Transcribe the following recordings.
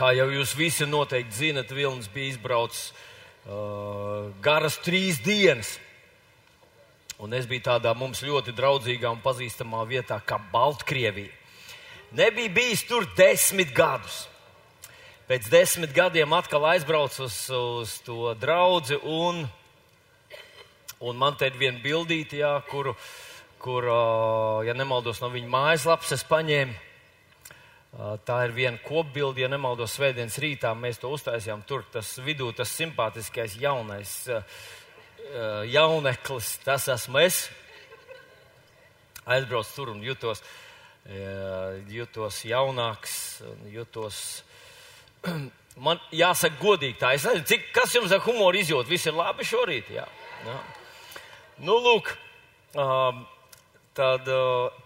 Kā jau jūs visi noteikti zinat, Vilnis bija izbraucis uh, garas trīs dienas. Un es biju tādā mums ļoti draudzīgā un pazīstamā vietā kā Baltkrievija. Nebija bijis tur desmit gadus. Pēc desmit gadiem atkal aizbraucu uz, uz to draugu, un, un man te ir viena bildīte, jā, kuru, kur, uh, ja nemaldos, no viņa mājaslapas es paņēmu. Tā ir viena kopbilde, ja nemaldos, svētdienas rītā mēs to uztaisījām. Tur tas vidū tas simpātiskais jaunais jauneklis, tas esmu es. Aizbraucu tur un jutos, jutos jaunāks, jutos. Man jāsaka godīgi tā, es nezinu, cik, kas jums ar humoru izjūt. Viss ir labi šorīt, jā. jā. Nu, lūk, tad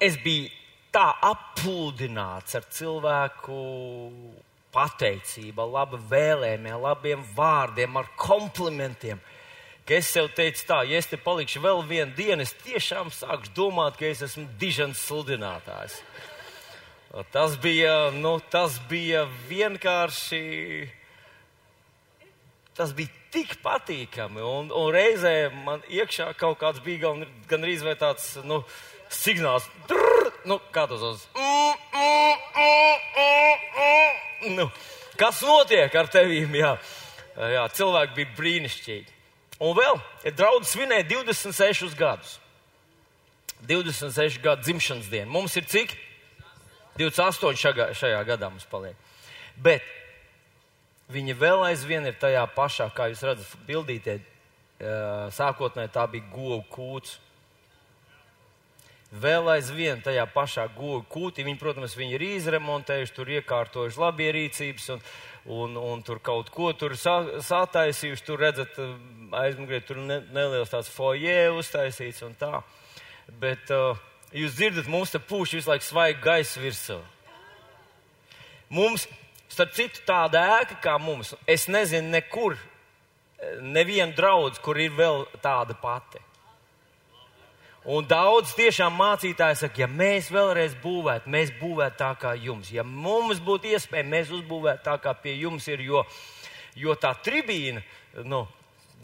es biju tā appludināts ar cilvēku pateicību, labu vēlējumiem, labiem vārdiem, ar komplimentiem. Ka es sev teicu, tā, ja es te palikšu vēl vienu dienu, es tiešām sākšu domāt, ka es esmu dižans sludinātājs. Tas bija, nu, tas bija vienkārši, tas bija tik patīkami. Un, un reizē man iekšā kaut kāds bija gan, gan arī tāds, nu, signāls. Drrr, nu, kā tas uz? Nu, kas notiek ar tevīm? Jā, jā cilvēki bija brīnišķīgi. Un vēl ir draugs svinēja 26 gadus. 26 gadu dzimšanas dienu. Mums ir cik? 28 šagā, šajā gadā mums paliek. Bet viņa vēl aizvien ir tajā pašā, kā jūs redzat, bildītē. Sākotnēji tā bija govu kūts vēl aizvien tajā pašā gogu kūtī. Viņi, protams, viņi ir izremontējuši, tur iekārtojuši labierīcības un, un, un tur kaut ko tur sā, sātaisījuši. Tur redzat, aizmugurē tur ne, neliels tāds foje uztaisīts un tā. Bet uh, jūs dzirdat, mums te pūš visu laiku svaigu gaisu virsū. Mums, starp citu, tāda ēka kā mums, es nezinu nekur, nevienu draudz, kur ir vēl tāda pati. Un daudz tiešām mācītāji saka, ja mēs vēlreiz būvētu, mēs būvētu tā kā jums. Ja mums būtu iespēja, mēs uzbūvētu tā kā pie jums ir, jo, jo tā tribīna, nu,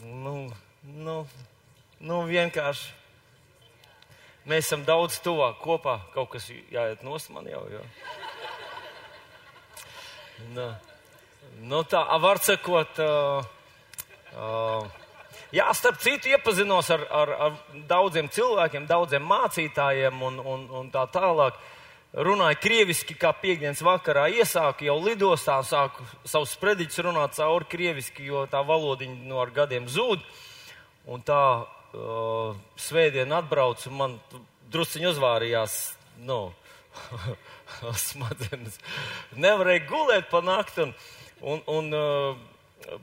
nu, nu, nu vienkārši. Mēs esam daudz tuvāk kopā. Kaut kas jāiet no man jau. jau. Nu, nu tā, var sakot. Uh, uh, Jā, starp citu, iepazinos ar, ar, ar daudziem cilvēkiem, daudziem mācītājiem un, un, un tā tālāk. Runāju krieviski, kā piekdienas vakarā iesāku jau lidostā, sāku savus sprediķus runāt cauri krieviski, jo tā valodiņa no ar gadiem zūd. Un tā uh, svētdien atbraucu, man drusciņi uzvārījās, nu, smadzenes. Nevarēju gulēt pa nakti un, un, un uh,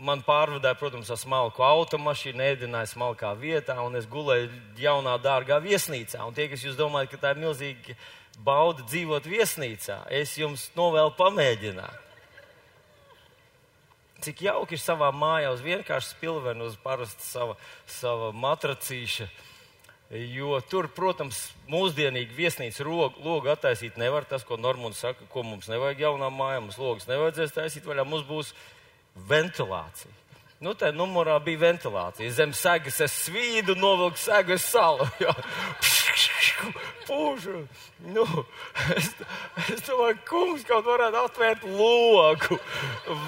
man pārvadāja, protams, ar smalku automašīnu, ēdināja smalkā vietā, un es gulēju jaunā, dārgā viesnīcā. Un tie, kas jūs domājat, ka tā ir milzīga bauda dzīvot viesnīcā, es jums novēlu pamēģināt. Cik jauki ir savā mājā uz vienkārši spilvenu, uz parasta sava, sava matracīša. Jo tur, protams, mūsdienīgi viesnīca logu attaisīt nevar. Tas, ko Normons saka, ko mums nevajag jaunā mājā, mums logus nevajadzēs taisīt vaļā. Mums būs ventilācija. Nu, tā numurā bija ventilācija. Zem segas es svīdu, novilku segu, es salu. Pūžu. Nu, es, es domāju, kungs kaut varētu atvērt logu.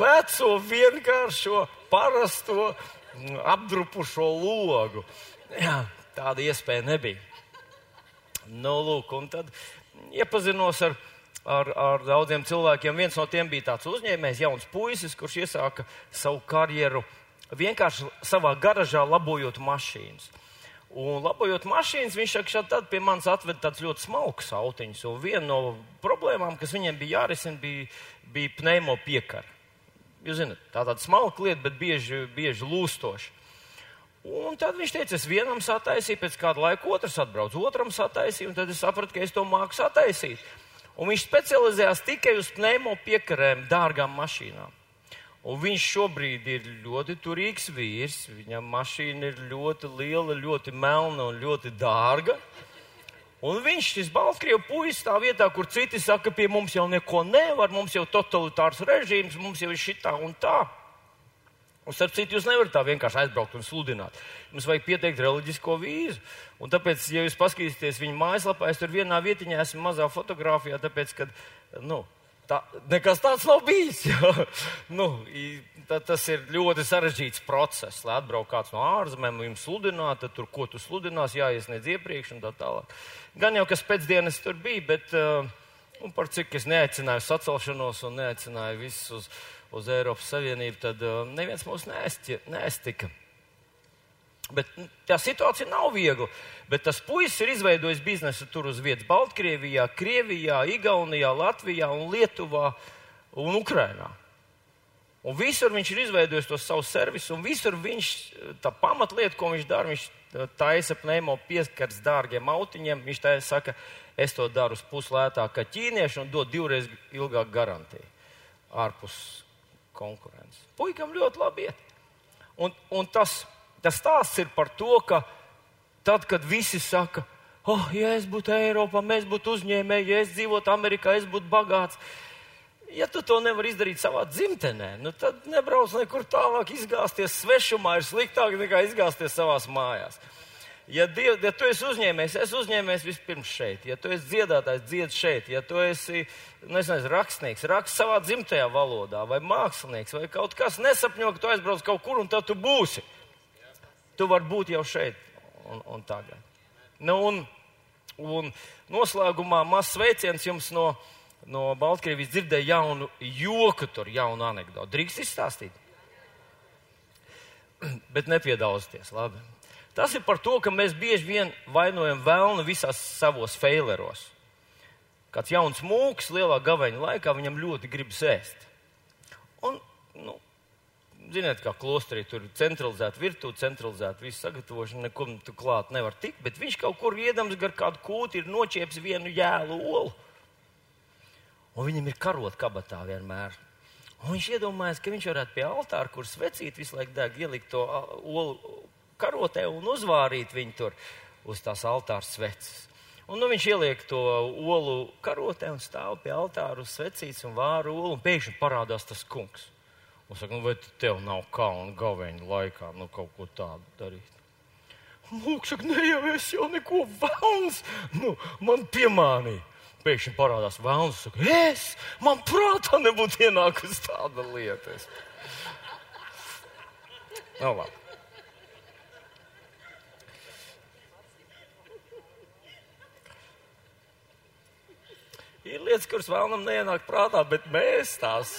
Veco vienkāršo, parasto, apdrupušo logu. Jā, tāda iespēja nebija. Nu, lūk, un tad iepazinos ar viņu ar, ar daudziem cilvēkiem. Viens no tiem bija tāds uzņēmējs, jauns puisis, kurš iesāka savu karjeru vienkārši savā garažā labojot mašīnas. Un labojot mašīnas, viņš tad pie manis atveda tāds ļoti smalks autiņš. Un viena no problēmām, kas viņiem bija jārisina, bija, bija pneimo piekara. Jūs zināt, tā tāda smalka lieta, bet bieži, bieži lūstoša. Un tad viņš teica, es vienam sataisīju, pēc kāda laika otrs atbrauc, otram sataisīju, un tad es sapratu, ka es to māku sataisīt. Un viņš specializējās tikai uz pneimo piekarēm, dārgām mašīnām. Un viņš šobrīd ir ļoti turīgs vīrs. Viņam mašīna ir ļoti liela, ļoti melna un ļoti dārga. Un viņš, šis Baltkrievu puisis, tā vietā, kur citi saka, pie mums jau neko nevar, mums jau totalitārs režīms, mums jau ir šitā un tā. Un, starp citu, jūs nevarat tā vienkārši aizbraukt un sludināt. Jums vajag pieteikt reliģisko vīzu. Un tāpēc, ja jūs paskatīsieties viņa mājaslapā, es tur vienā vietiņā esmu mazā fotografijā, tāpēc, ka, nu, tā, nekas tāds nav bijis. nu, tā, tas ir ļoti sarežģīts process, lai atbrauktu kāds no ārzemēm, jums sludināt, tad tur, ko tu sludinās, jāiesniedz iepriekš un tā tālāk. Gan jau, kas pēcdienas tur bija, bet uh, un par cik es neaicināju sacelšanos un neaicināju visus uz, uz Eiropas Savienību, tad uh, neviens mūs neestika. Bet nu, tā situācija nav viegla. Bet tas puisis ir izveidojis biznesu tur uz vietas Baltkrievijā, Krievijā, Igaunijā, Latvijā, un Lietuvā un Ukrainā. Un visur viņš ir izveidojis to savu servisu, un visur viņš, tā pamatlieta, ko viņš dara, viņš taisa pneimo pieskars dārgiem autiņiem. Viņš tā saka, es to daru uz puslētāk kā ķīnieši un dod divreiz ilgāku garantiju ārpus konkurences. Puikam ļoti labi iet. Un, un tas, tas stāsts ir par to, ka tad, kad visi saka, oh, ja es būtu Eiropā, mēs būtu uzņēmēji, ja es dzīvotu Amerikā, es būtu bagāts ja tu to nevari izdarīt savā dzimtenē, nu tad nebrauc nekur tālāk. Izgāzties svešumā ir sliktāk nekā izgāzties savās mājās. Ja, diev, ja tu esi uzņēmējs, es uzņēmējs vispirms šeit. Ja tu esi dziedātājs, dzied šeit. Ja tu esi nezinu, rakstnieks, raksts savā dzimtajā valodā, vai mākslinieks, vai kaut kas nesapņo, ka tu aizbrauc kaut kur un tad tu būsi. Tu vari būt jau šeit un, un tagad. Nu, un, un noslēgumā mazs sveiciens jums no no Baltkrievijas dzirdēju jaunu joku, tur jaunu anekdoti. Drīkst izstāstīt? Bet nepiedalāties, labi. Tas ir par to, ka mēs bieži vien vainojam vēlnu visās savos faileros. Kāds jauns mūks lielā gaveņa laikā viņam ļoti gribas ēst. Un, nu, ziniet, kā klosterī tur ir centralizēta virtuve, centralizēta visu sagatavošana, neko tu klāt nevar tikt, bet viņš kaut kur iedams gar kādu kūti ir noķēps vienu jēlu olu un viņam ir karot kabatā vienmēr. Un viņš iedomājās, ka viņš varētu pie altāra, kur svecīt visu laiku deg, ielikt to olu karotē un uzvārīt viņu tur uz tās altāra sveces. Un nu, viņš ieliek to olu karotē un stāv pie altāra uz svecītes un vāru olu, un pēkšņi parādās tas kungs. Un saka, nu, vai tev nav kauna gaveņa laikā nu, kaut ko tādu darīt? Lūk, saka, ne jau es jau neko vēlns, nu, man piemānīja pēkšņi parādās vēlams. Saka, es, man prātā nebūtu ienākusi tāda lieta. Es... Nu, labi. Ir lietas, kuras vēlamies neienākt prātā, bet mēs tās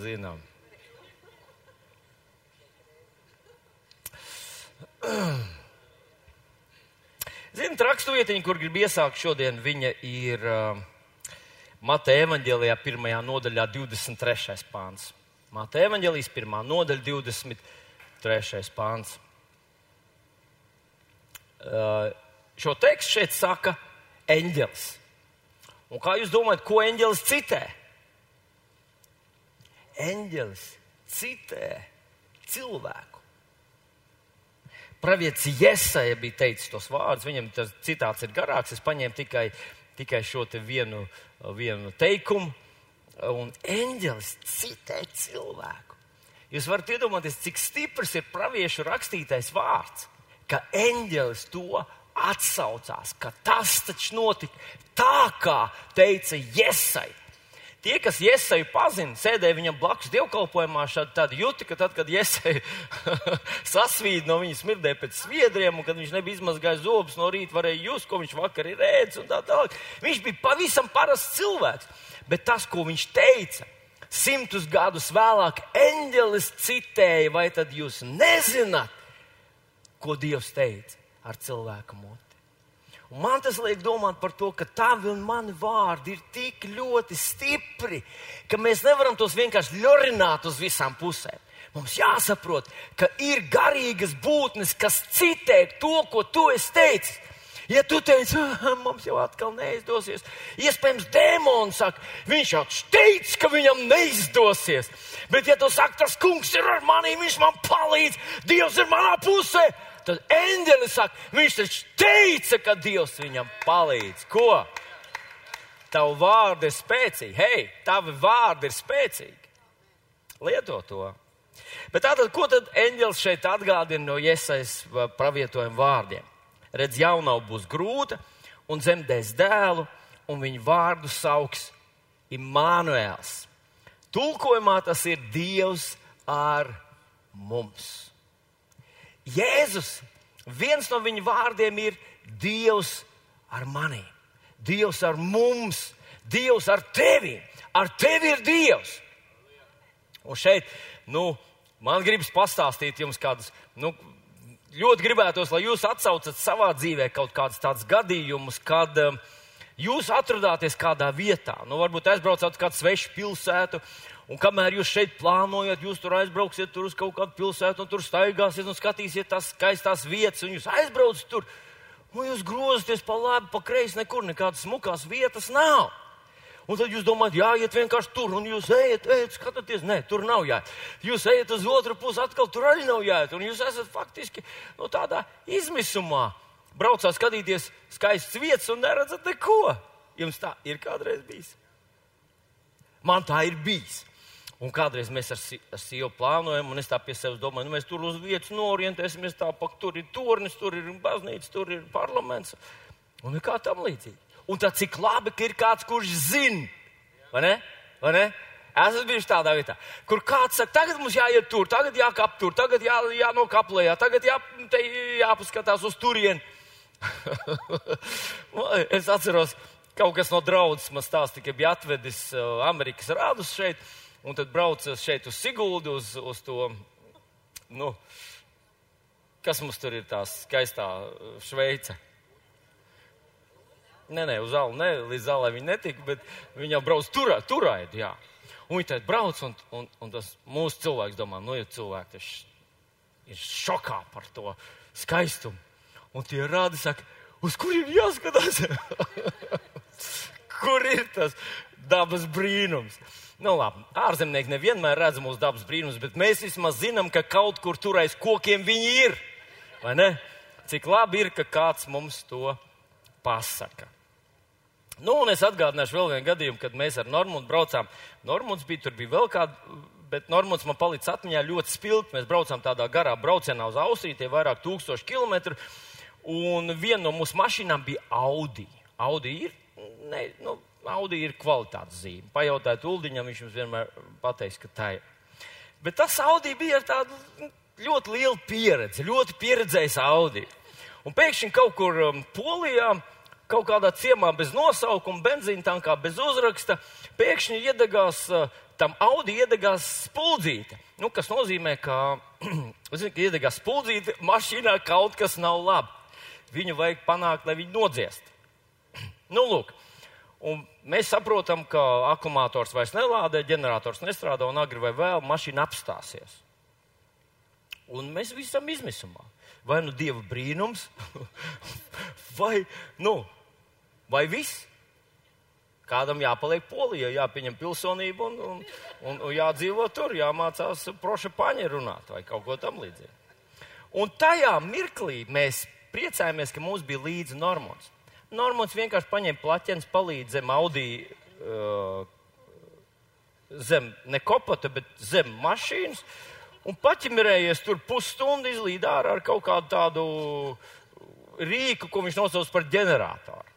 zinām. Ziniet, raksturvietiņa, kur grib iesākt šodien, viņa ir uh, Mateja evaņģēlijā, pirmajā nodaļā, 23. pāns. Mateja evaņģēlijas pirmā nodaļa, 23. pāns. Uh, šo tekstu šeit saka eņģelis. Un kā jūs domājat, ko eņģelis citē? Eņģelis citē cilvēku. Pravietis Jesaja bija teicis tos vārdus, viņam tas citāts ir garāks, es paņēmu tikai, tikai šo te vienu, vienu teikumu, un eņģelis citē cilvēku. Jūs varat iedomāties, cik stiprs ir praviešu rakstītais vārds, ka eņģelis to atsaucās, ka tas taču notika tā, kā teica Jesaja. Tie, kas Iesaju pazina, sēdēja viņam blakus dievkalpojumā, tad jūti, ka tad, kad Iesai sasvīd no viņa smirdēja pēc sviedriem, un kad viņš nebija izmazgājis zobus no rīta, varēja just, ko viņš vakar ir ēdis un tā tālāk. Viņš bija pavisam parasts cilvēks, bet tas, ko viņš teica, simtus gadus vēlāk eņģelis citēja, vai tad jūs nezināt, ko Dievs teica ar cilvēku mūtu? Un man tas liek domāt par to, ka tavi un mani vārdi ir tik ļoti stipri, ka mēs nevaram tos vienkārši ļorināt uz visām pusēm. Mums jāsaprot, ka ir garīgas būtnes, kas citē to, ko tu esi teicis. Ja tu teici, ah, mums jau atkal neizdosies, iespējams, dēmons saka, viņš jau teica, ka viņam neizdosies. Bet, ja tu saki, tas kungs ir ar mani, viņš man palīdz, Dievs ir manā pusē, Tad eņģelis saka, viņš taču teica, ka Dievs viņam palīdz. Ko? Tavu vārdu ir spēcīgi. Hei, tavi vārdi ir spēcīgi. Lieto to. Bet tātad, ko tad eņģelis šeit atgādina no iesaistas pravietojuma vārdiem? Redz, jaunau būs grūta, un dzemdēs dēlu, un viņa vārdu sauks Imānuēls. Tulkojumā tas ir Dievs ar mums. Jēzus, viens no viņa vārdiem ir Dievs ar mani, Dievs ar mums, Dievs ar tevi. Ar tevi ir Dievs. Un šeit, nu, man gribas pastāstīt jums kādus, nu, ļoti gribētos, lai jūs atsaucat savā dzīvē kaut kādus tādus gadījumus, kad um, jūs atrodāties kādā vietā. Nu, varbūt aizbraucāt uz kādu svešu pilsētu, Un kamēr jūs šeit plānojat, jūs tur aizbrauksiet tur uz kaut kādu pilsētu, un tur staigāsiet un skatīsiet tās skaistās vietas, un jūs aizbraucat tur, un jūs grozaties pa labi, pa kreisi, nekur nekādas smukās vietas nav. Un tad jūs domājat, jāiet vienkārši tur, un jūs ejat, ejat, skatāties, nē, tur nav jāiet. Jūs ejat uz otru pusi, atkal tur arī nav jāiet, un jūs esat faktiski no nu, tādā izmisumā. Braucāt skatīties skaistas vietas un neredzat neko. Jums tā ir kādreiz bijis. Man tā ir bijis. Un kādreiz mēs ar, ar sievu plānojam, un es tā pie sevis domāju, nu, mēs tur uz vietas norientēsimies, tā pak, tur ir turnis, tur ir baznīca, tur ir parlaments un kā tam līdzīgi. Un tad cik labi, ka ir kāds, kurš zina, vai ne? Vai ne? Esmu bijis tādā vietā, kur kāds saka, tagad mums jāiet tur, tagad jākap tur, tagad jā, jānokaplējā, tagad jā, jāpaskatās uz turieni. es atceros, kaut kas no draudzes man stāstīja, ka bija atvedis uh, Amerikas rādus šeit un tad braucu šeit uz Siguldu, uz, uz to, nu, kas mums tur ir tā skaistā uh, Šveice. Nē, nē, uz zāli, ne, līdz zālē viņi netika, bet viņi jau brauc turā, turaidi, jā. Un viņi tad brauc, un, un, un tas mūsu cilvēks domā, nu, ja cilvēki ir šokā par to skaistumu. Un tie rādi saka, uz kuriem jāskatās? Kur ir tas dabas brīnums? Nu, labi, ārzemnieki nevienmēr redz mūsu dabas brīnumus, bet mēs vismaz zinām, ka kaut kur tur aiz kokiem viņi ir. Vai ne? Cik labi ir, ka kāds mums to pasaka. Nu, un es atgādināšu vēl vienu gadījumu, kad mēs ar Normūnu braucām. Normūns bija, tur bija vēl kāda, bet Normūns man palicis atmiņā ļoti spilgti. Mēs braucām tādā garā braucienā uz Austriju, tie vairāk tūkstoši kilometru. Un viena no mūsu mašīnām bija Audi. Audi ir, ne, nu, Audi ir kvalitātes zīme. Pajautājiet Uldiņam, viņš jums vienmēr pateiks, ka tā ir. Bet tas Audi bija ar tādu nu, ļoti lielu pieredzi, ļoti pieredzējis Audi. Un pēkšņi kaut kur um, Polijā, kaut kādā ciemā bez nosaukuma, benzīna tankā bez uzraksta, pēkšņi iedegās, uh, tam Audi iedegās spuldzīte. Nu, kas nozīmē, ka, zin, ka iedegās spuldzīte, mašīnā kaut kas nav labi. Viņu vajag panākt, lai viņi nodziest. nu, lūk. Un mēs saprotam, ka akumulators vairs nelādē, ģenerators nestrādā un agri vai vēl mašīna apstāsies. Un mēs visam izmisumā. Vai nu dieva brīnums, vai, nu, vai viss. Kādam jāpaliek polijā, jāpieņem pilsonība un, un, un, un jādzīvo tur, jāmācās proša paņi runāt vai kaut ko tam līdzīgu. Un tajā mirklī mēs priecājamies, ka mums bija līdzi normāls. Normons vienkārši paņēma plaķens, palīdz zem audī, uh, zem ne kopata, bet zem mašīnas. Un paķimerējies tur pusstundu izlīd ārā ar kaut kādu tādu rīku, ko viņš nosauc par ģeneratoru.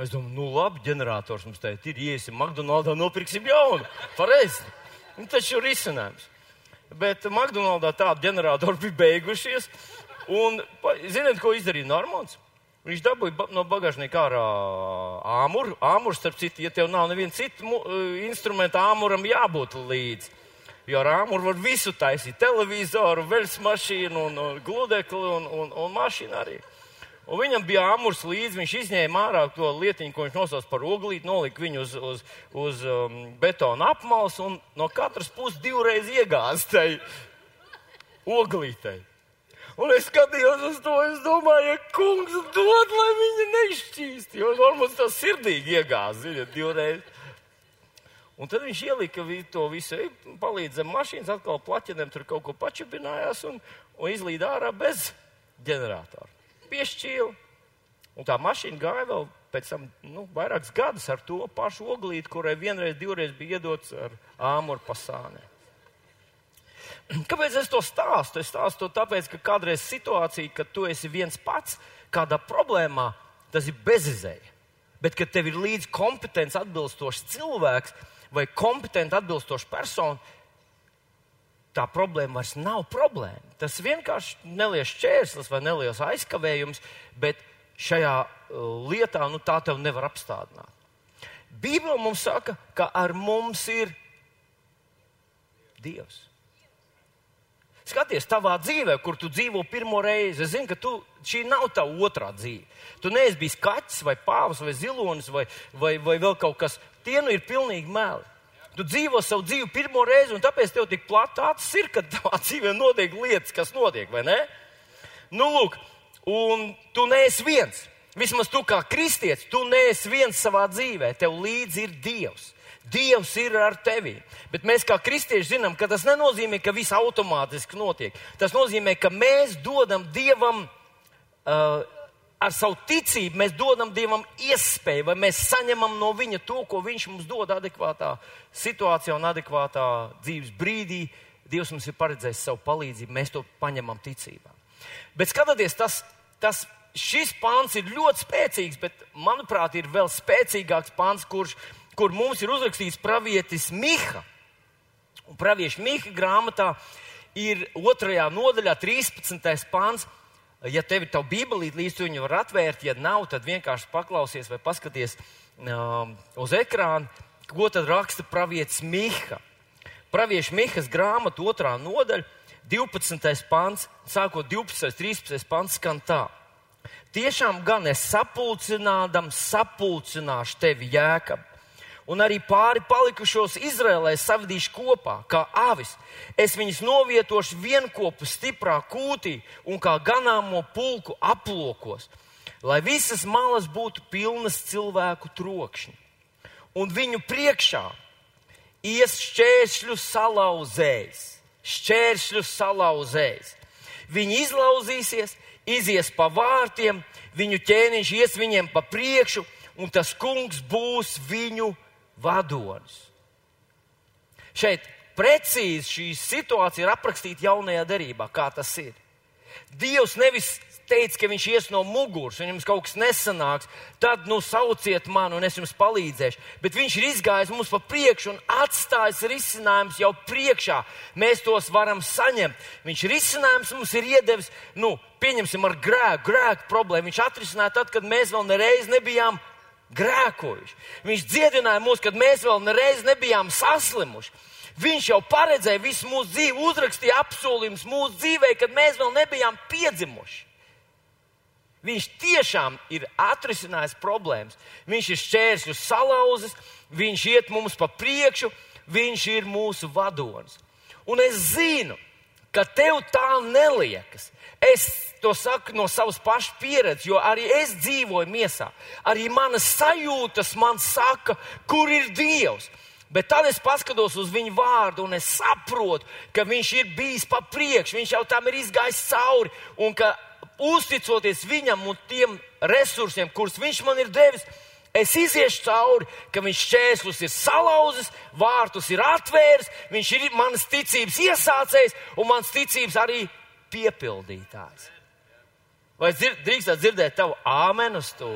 Es domāju, nu labi, ģenerators mums te ir, iesim McDonaldā, nopirksim jaunu. Pareizi. Un taču ir risinājums. Bet McDonaldā tādi ģeneratori bija beigušies. Un, ziniet, ko izdarīja Normons? Viņš dabūja no bagāžnieka ārā āmuru. Āmurs, starp citu, ja tev nav neviena cita instrumenta, āmuram jābūt līdzi. Jo ar āmuru var visu taisīt - televizoru, veļas mašīnu, un, un gludekli un, un, un mašīnu arī. Un viņam bija āmurs līdzi, viņš izņēma ārā to lietiņu, ko viņš nosauca par oglīti, nolika viņu uz, uz, uz um, betona apmals un no katras puses divreiz iegāzta tai oglītei. Un es skatījos uz to, es domāju, ja kungs dod, lai viņa nešķīst. Jo Normans tā sirdīgi iegāza, ziniet, divreiz. Un tad viņš ielika to visu, palīdzēja mašīnas, atkal plaķenēm tur kaut ko pačupinājās un, un izlīd ārā bez ģeneratoru. Piešķīlu, un tā mašīna gāja vēl pēc tam nu, vairākus gadus ar to pašu oglīti, kurai vienreiz, divreiz bija iedots ar āmuru pasānē. Kāpēc es to stāstu? Es stāstu to tāpēc, ka kādreiz situācija, kad tu esi viens pats kādā problēmā, tas ir bezizēja. Bet, kad tev ir līdzi kompetents, atbilstošs cilvēks vai kompetenti atbilstoša persona, tā problēma vairs nav problēma. Tas vienkārši neliels čērslis vai neliels aizkavējums, bet šajā uh, lietā nu, tā tev nevar apstādināt. Bībele mums saka, ka ar mums ir Dievs. Skaties, tavā dzīvē, kur tu dzīvo pirmo reizi, es zinu, ka tu, šī nav tava otrā dzīve. Tu neesi bijis kaķis, vai pāvs, vai zilonis, vai, vai, vai vēl kaut kas. Tie nu ir pilnīgi meli. Tu dzīvo savu dzīvi pirmo reizi, un tāpēc tev tik plata acis ir, kad tavā dzīvē notiek lietas, kas notiek, vai ne? Nu, lūk, un tu neesi viens. Vismaz tu kā kristietis, tu neesi viens savā dzīvē. Tev līdzi ir Dievs. Dievs ir ar tevi. Bet mēs kā kristieši zinām, ka tas nenozīmē, ka viss automātiski notiek. Tas nozīmē, ka mēs dodam Dievam uh, ar savu ticību mēs dodam Dievam iespēju, vai mēs saņemam no Viņa to, ko Viņš mums dod adekvātā situācijā un adekvātā dzīves brīdī. Dievs mums ir paredzējis savu palīdzību, mēs to paņemam ticībā. Bet skatoties, tas, tas, šis pāns ir ļoti spēcīgs, bet manuprāt, ir vēl spēcīgāks pāns, kurš, kur mums ir uzrakstīts pravietis Miha. Un pravieša Miha grāmatā ir otrajā nodaļā, 13. pāns Ja tev ir tā bībelīte, līdz tu viņu var atvērt, ja nav, tad vienkārši paklausies vai paskaties um, uz ekrānu, ko tad raksta pravietis Miha. Pravieša Mihas grāmata, otrā nodaļa, 12. pants, sākot 12. 13. pants, skan tā. Tiešām gan es sapulcinādam, sapulcināšu tevi jēkab un arī pāri palikušos Izrēlē savadīšu kopā, kā avis. Es viņus novietošu vienkopu stiprā kūtī un kā ganāmo pulku aplokos, lai visas malas būtu pilnas cilvēku trokšņi. Un viņu priekšā ies šķēršļu salauzējs, šķēršļu salauzējs. Viņi izlauzīsies, izies pa vārtiem, viņu ķēniņš ies viņiem pa priekšu, un tas kungs būs viņu vadonis. Šeit precīzi šī situācija ir aprakstīta jaunajā derībā, kā tas ir. Dievs nevis teica, ka viņš ies no muguras, un jums kaut kas nesanāks, tad nu sauciet mani, un es jums palīdzēšu. Bet viņš ir izgājis mums pa priekšu un atstājis risinājumus jau priekšā. Mēs tos varam saņemt. Viņš risinājums mums ir iedevis, nu, pieņemsim ar grēku, grēku problēmu. Viņš atrisināja tad, kad mēs vēl nereiz nebijām grēkojuši. Viņš dziedināja mūs, kad mēs vēl nereiz nebijām saslimuši. Viņš jau paredzēja visu mūsu dzīvi, uzrakstīja apsolījumus mūsu dzīvē, kad mēs vēl nebijām piedzimuši. Viņš tiešām ir atrisinājis problēmas. Viņš ir šķērsļus salauzis, viņš iet mums pa priekšu, viņš ir mūsu vadonis. Un es zinu, ka tev tā neliekas. Es to saku no savas pašas pieredzes, jo arī es dzīvoju miesā. Arī manas sajūtas man saka, kur ir Dievs. Bet tad es paskatos uz viņu vārdu un es saprotu, ka viņš ir bijis pa priekšu, viņš jau tam ir izgājis cauri un ka uzticoties viņam un tiem resursiem, kurus viņš man ir devis, es iziešu cauri, ka viņš šķērslus ir salauzis, vārtus ir atvēris, viņš ir manas ticības iesācējs un manas ticības arī piepildītājs. Vai dzir, drīkstāt dzirdēt tavu āmenu uz to?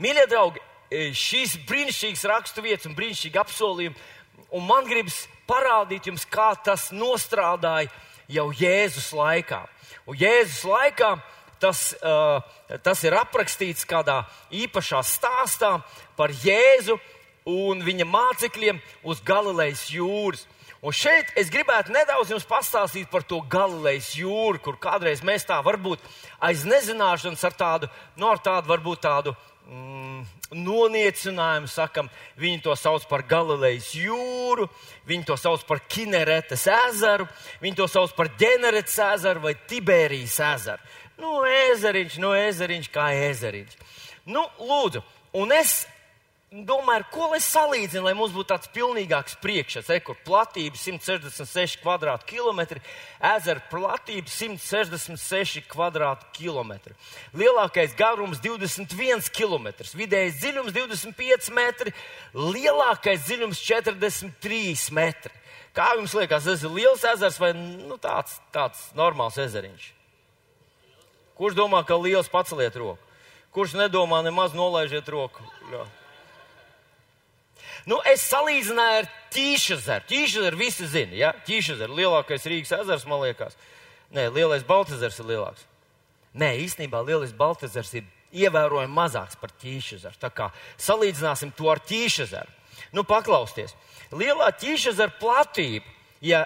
Mīļie draugi, šīs brīnišķīgas raksturvietas un brīnišķīgi apsolījumi, un man gribas parādīt jums, kā tas nostrādāja jau Jēzus laikā. Un Jēzus laikā tas, uh, tas ir aprakstīts kādā īpašā stāstā par Jēzu un viņa mācekļiem uz Galilejas jūras. Un šeit es gribētu nedaudz jums pastāstīt par to Galilejas jūru, kur kādreiz mēs tā varbūt aiz nezināšanas ar tādu, no nu, ar tādu varbūt tādu mm, noniecinājumu sakam, viņi to sauc par Galilejas jūru, viņi to sauc par Kineretes ezeru, viņi to sauc par Ģeneretes ezeru vai Tiberijas ezeru. Nu, ezeriņš, nu, ezeriņš kā ezeriņš. Nu, lūdzu, un es domāju, ko lai salīdzinu, lai mums būtu tāds pilnīgāks priekšstats. Kur platība 166 km2, ezera platība 166 km2. Lielākais garums 21 km, vidējais dziļums 25 metri, lielākais dziļums 43 metri. Kā jums liekas, tas ir liels ezers vai nu, tāds, tāds normāls ezeriņš? Kurš domā, ka liels paceliet roku? Kurš nedomā, nemaz nolaižiet roku? Jā. Nu, es salīdzināju ar Tīšazeru. Tīšazeru visi zina, ja? Tīšazeru lielākais Rīgas ezers, man liekas. Nē, lielais Baltazars ir lielāks. Nē, īstenībā lielais Baltazars ir ievērojami mazāks par Tīšazeru. Tā kā salīdzināsim to ar Tīšazeru. Nu, paklausieties. Lielā Tīšazera platība, ja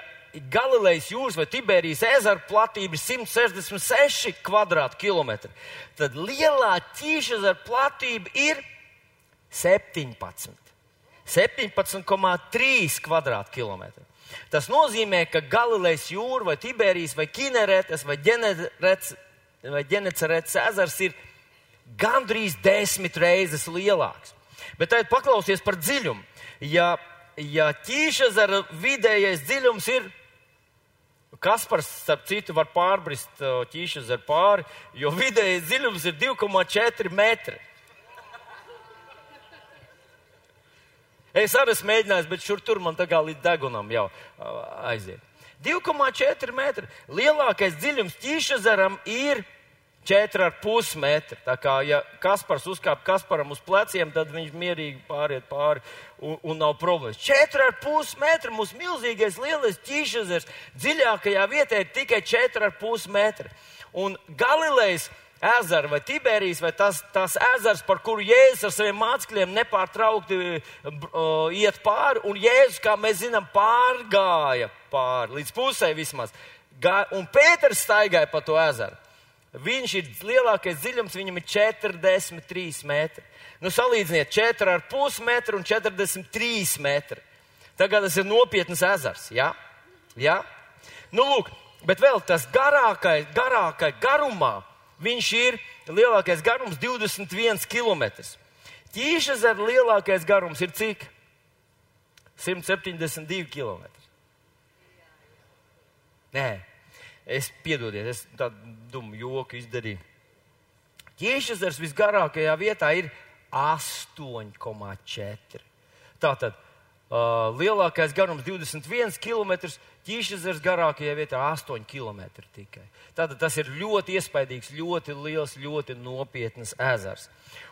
Galilejas jūras vai Tiberijas ezera platība ir 166 km2, tad lielā Tīšazera platība ir 17. 17,3 km2. Tas nozīmē, ka Galilejas jūra vai Tiberijas vai Kineretes vai Ģenecerets ezers ir gandrīz desmit reizes lielāks. Bet tagad paklausies par dziļumu. Ja, ja ķīšezera vidējais dziļums ir Kaspars, starp citu, var pārbrist ķīšezeru pāri, jo vidējais dziļums ir 2,4 metri. Es arī esmu mēģinājis, bet šur tur man tā kā līdz degunam jau aiziet. 2,4 metri. Lielākais dziļums ķīšazaram ir 4,5 metri. Tā kā, ja Kaspars uzkāp Kasparam uz pleciem, tad viņš mierīgi pāriet pāri un, un nav problēmas. 4,5 metri mūsu milzīgais lielais ķīšazars dziļākajā vietā ir tikai 4,5 metri. Un Galilejas ezera vai Tiberijas vai tas, tas ezers, par kuru Jēzus ar saviem mācekļiem nepārtraukti uh, iet pāri, un Jēzus, kā mēs zinām, pārgāja pāri līdz pusē vismaz. Gā, un Pēters staigāja pa to ezeru. Viņš ir lielākais dziļums, viņam ir 43 metri. Nu, salīdziniet 4,5 metru un 43 metri. Tagad tas ir nopietns ezers. Ja? Ja? Nu, lūk, bet vēl tas garākais, garākais garumā viņš ir lielākais garums 21 km. Ķīšezera lielākais garums ir cik? 172 km. Nē, es piedodiet, es tādu dumu joku izdarīju. Ķīšezers visgarākajā vietā ir 8,4. Tātad uh, lielākais garums 21 km, ķīšezers garākajā vietā 8 km tikai. Tātad tas ir ļoti iespaidīgs, ļoti liels, ļoti nopietns ezers.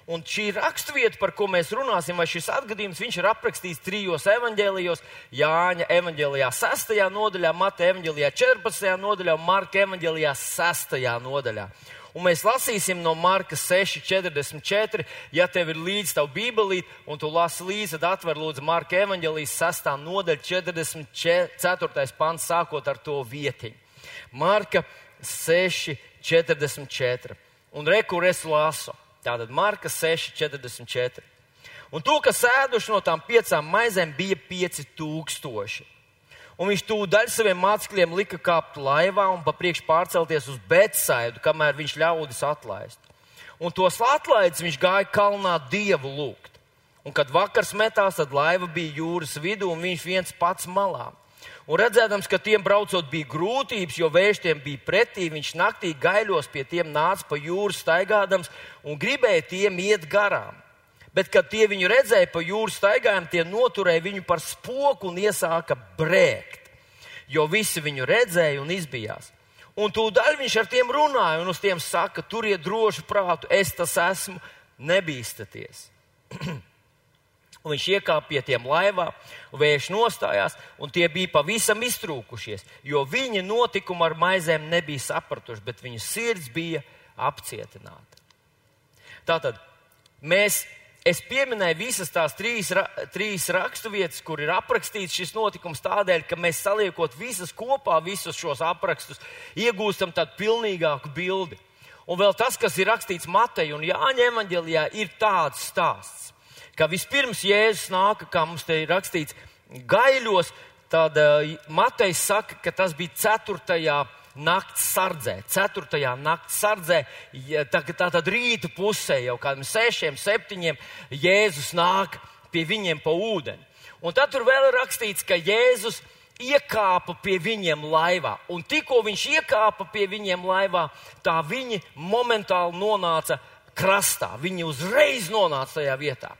Un šī raksturvieta, par ko mēs runāsim, vai šis atgadījums, viņš ir aprakstīts trijos evaņģēlijos - Jāņa evaņģēlijā 6. nodaļā, Mata evaņģēlijā 14. nodaļā un Marka evaņģēlijā 6. nodaļā. Un mēs lasīsim no Marka 6,44. Ja tev ir līdzi tavu bībelīti, un tu lasi līdzi, tad atver lūdzu Marka evaņģēlijas 6. nodaļa 44. pants, sākot ar to vietiņu. Marka 6,44. Un rekur es lasu. Tātad Marka 6,44. Un to, kas ēduši no tām piecām maizēm, bija pieci tūkstoši. Un viņš tūdaļ saviem mācekļiem lika kāpt laivā un pa priekšu pārcelties uz Betsaidu, kamēr viņš ļaudis atlaist. Un tos atlaidis viņš gāja kalnā dievu lūgt. Un kad vakars metās, tad laiva bija jūras vidū un viņš viens pats malā. Un redzēdams, ka tiem braucot bija grūtības, jo vējš tiem bija pretī, viņš naktī gaiļos pie tiem nāca pa jūru staigādams un gribēja tiem iet garām. Bet, kad tie viņu redzēja pa jūras staigājumu, tie noturēja viņu par spoku un iesāka brēkt, jo visi viņu redzēja un izbijās. Un tūdaļ viņš ar tiem runāja un uz tiem saka, turiet drošu prātu, es tas esmu, nebīstaties. Un viņš iekāpa pie tiem laivā, vējš nostājās, un tie bija pavisam iztrūkušies, jo viņi notikumu ar maizēm nebija sapratuši, bet viņu sirds bija apcietināta. Tātad mēs, es pieminēju visas tās trīs, ra, trīs raksturvietas, kur ir aprakstīts šis notikums tādēļ, ka mēs saliekot visas kopā, visus šos aprakstus, iegūstam tādu pilnīgāku bildi. Un vēl tas, kas ir rakstīts Mateja un Jāņa evaņģēlijā, ir tāds stāsts ka vispirms Jēzus nāka, kā mums te ir rakstīts, gaiļos. Tad uh, Matejs saka, ka tas bija 4. Nakts sardzē, ceturtajā nakts sardzē, tā, tā tad rīta pusē jau kādiem sešiem, septiņiem Jēzus nāk pie viņiem pa ūdeni. Un tad tur vēl ir rakstīts, ka Jēzus iekāpa pie viņiem laivā. Un tikko viņš iekāpa pie viņiem laivā, tā viņi momentāli nonāca krastā. Viņi uzreiz nonāca tajā vietā.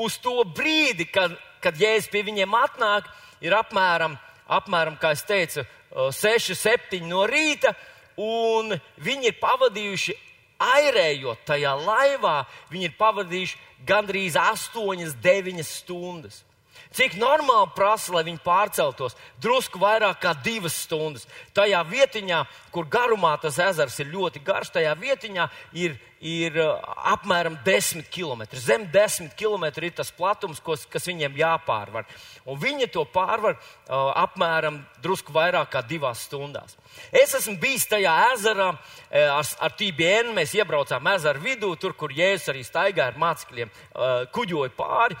Uz to brīdi, kad, kad Jēzus pie viņiem atnāk, ir apmēram, apmēram kā es teicu, 6, 7 no rīta, un viņi ir pavadījuši airējot tajā laivā, viņi ir pavadījuši gandrīz 8, 9 stundas. Cik normāli prasa, lai viņi pārceltos drusku vairāk kā divas stundas. Tajā vietiņā, kur garumā tas ezers ir ļoti garš, tajā vietiņā ir ir uh, apmēram 10 km. Zem 10 km ir tas platums, kas, kas viņiem jāpārvar. Un viņi to pārvar uh, apmēram drusku vairāk kā divās stundās. Es esmu bijis tajā ezerā uh, ar, ar TBN. Mēs iebraucām ezeru vidū, tur, kur Jēzus arī staigāja ar mācekļiem, uh, kuģoja pāri.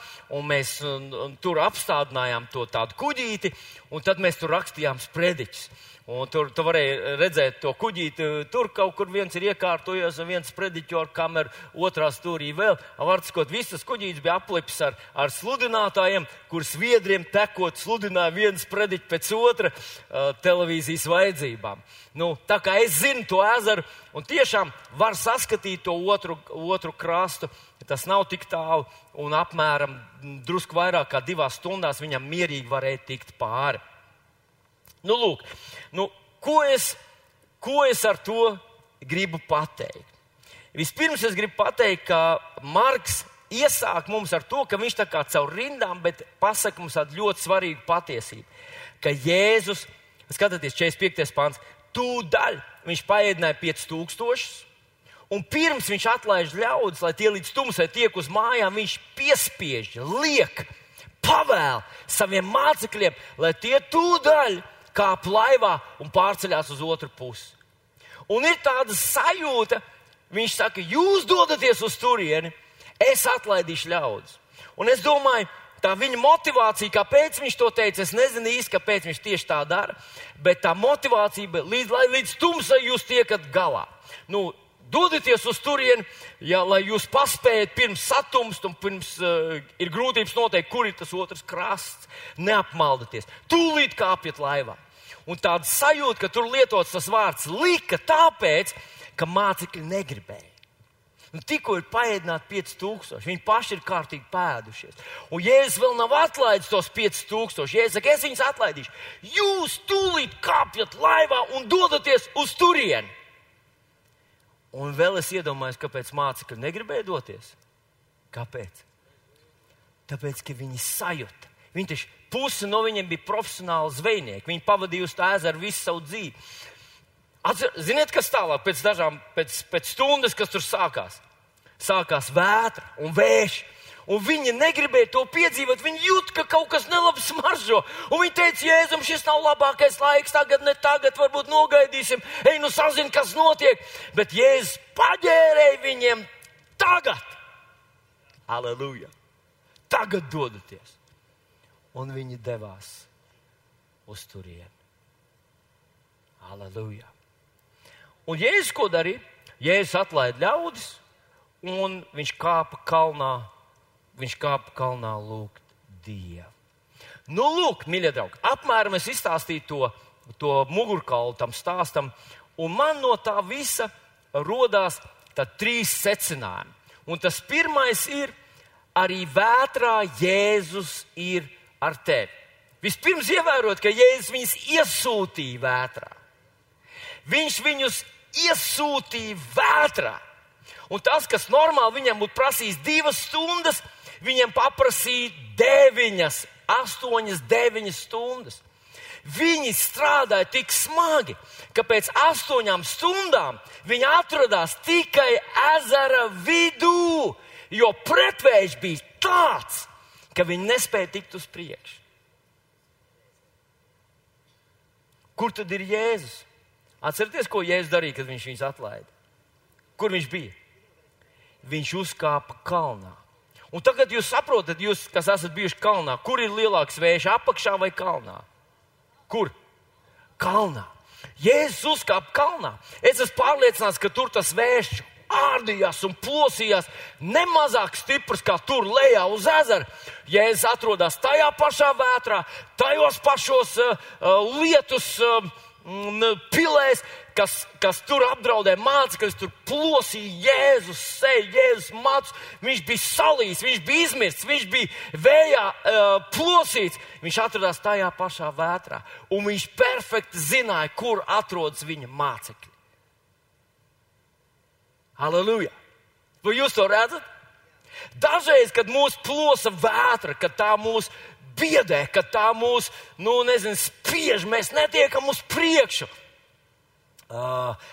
Mēs uh, tur apstādinājām to tādu kuģīti, un tad mēs tur rakstījām sprediķus. Un tur tu varēja redzēt to kuģīti. Tur kaut kur viens ir iekārtojies, un viens prediķo ar kameru, otrā stūrī vēl. Vārdsakot, visas kuģītes bija aplips ar, ar sludinātājiem, kurus viedriem tekot sludināja viens prediķis pēc otra uh, televīzijas vajadzībām. Nu, tā kā es zinu to ezeru, un tiešām var saskatīt to otru, otru krastu, tas nav tik tālu, un apmēram drusku vairāk kā divās stundās viņam mierīgi varēja tikt pāri. Nu, lūk, nu, ko, es, ko es ar to gribu pateikt? Vispirms es gribu pateikt, ka Marks iesāk mums ar to, ka viņš tā kā caur rindām, bet pasaka mums tādu ļoti svarīgu patiesību, ka Jēzus, skatieties, 45. pāns, tūdaļ viņš paēdināja 5000. Un pirms viņš atlaiž ļaudis, lai tie līdz tumsai tiek uz mājām, viņš piespiež, liek, pavēl saviem mācekļiem, lai tie tūdaļ kāp laivā un pārceļās uz otru pusi. Un ir tāda sajūta, viņš saka, jūs dodaties uz turieni, es atlaidīšu ļaudis. Un es domāju, tā viņa motivācija, kāpēc viņš to teica, es nezinu īsti, kāpēc viņš tieši tā dara, bet tā motivācija, līdz, lai līdz tumsai jūs tiekat galā. Nu, Dodieties uz turieni, ja, lai jūs paspējat pirms satumst un pirms uh, ir grūtības noteikt, kur ir tas otrs krasts. Neapmaldieties. Tūlīt kāpjiet laivā. Un tāda sajūta, ka tur lietots tas vārds lika tāpēc, ka mācekļi negribēja. Un tikko ir paēdināti 5000, viņi paši ir kārtīgi pēdušies. Un Jēzus vēl nav atlaidis tos 5000. Jēzus saka, es viņus atlaidīšu. Jūs tūlīt kāpjat laivā un dodaties uz turieni. Un vēl es iedomājos, kāpēc mācekļi negribēja doties. Kāpēc? Tāpēc, ka viņi sajūta. Viņi taču pusi no viņiem bija profesionāli zvejnieki. Viņi pavadīja uz tā ezera visu savu dzīvi. Atcer, ziniet, kas tālāk, pēc dažām, pēc, pēc stundas, kas tur sākās? Sākās vētra un vējš. Un viņi negribēja to piedzīvot. Viņi jūt, ka kaut kas nelabs smaržo. Un viņi teica, Jēzum, šis nav labākais laiks, tagad ne tagad, varbūt nogaidīsim. Ej, nu sazin, kas notiek. Bet Jēzus paģērēja viņiem tagad. Aleluja! Tagad dodaties. Un viņi devās uz turieni. Aleluja! Un Jēzus ko darīja? Jēzus atlaida ļaudis, un viņš kāpa kalnā viņš kāpa kalnā lūgt Dievu. Nu, lūk, mīļie draugi, apmēram es izstāstīju to, to mugurkaulu tam stāstam, un man no tā visa rodās trīs secinājumi. Un tas pirmais ir, arī vētrā Jēzus ir ar tevi. Vispirms ievērot, ka Jēzus viņus iesūtīja vētrā. Viņš viņus iesūtīja vētrā. Un tas, kas normāli viņam būtu prasījis divas stundas, viņiem paprasīja deviņas, astoņas, deviņas stundas. Viņi strādāja tik smagi, ka pēc astoņām stundām viņi atradās tikai ezera vidū, jo pretvējš bija tāds, ka viņi nespēja tikt uz priekšu. Kur tad ir Jēzus? Atcerieties, ko Jēzus darīja, kad viņš viņus atlaida. Kur viņš bija? Viņš uzkāpa kalnā. Un tagad jūs saprotat, jūs, kas esat bijuši kalnā, kur ir lielāks vējš, apakšā vai kalnā? Kur? Kalnā. Jēzus uzkāpa kalnā. Es esmu pārliecināts, ka tur tas vējš ārdījās un plosījās nemazāk stiprs kā tur lejā uz ezera. Jēzus atrodas tajā pašā vētrā, tajos pašos uh, lietus. Uh, pilēs, kas, kas tur apdraudēja mācekļus, tur plosīja Jēzus seju, Jēzus mācu. Viņš bija salīs, viņš bija izmirsts, viņš bija vējā uh, plosīts. Viņš atradās tajā pašā vētrā, un viņš perfekti zināja, kur atrodas viņa mācekļi. Halleluja! Vai jūs to redzat? Dažreiz, kad mūs plosa vētra, kad tā mūs biedē, ka tā mūs, nu, nezinu, spiež, mēs netiekam uz priekšu. Uh,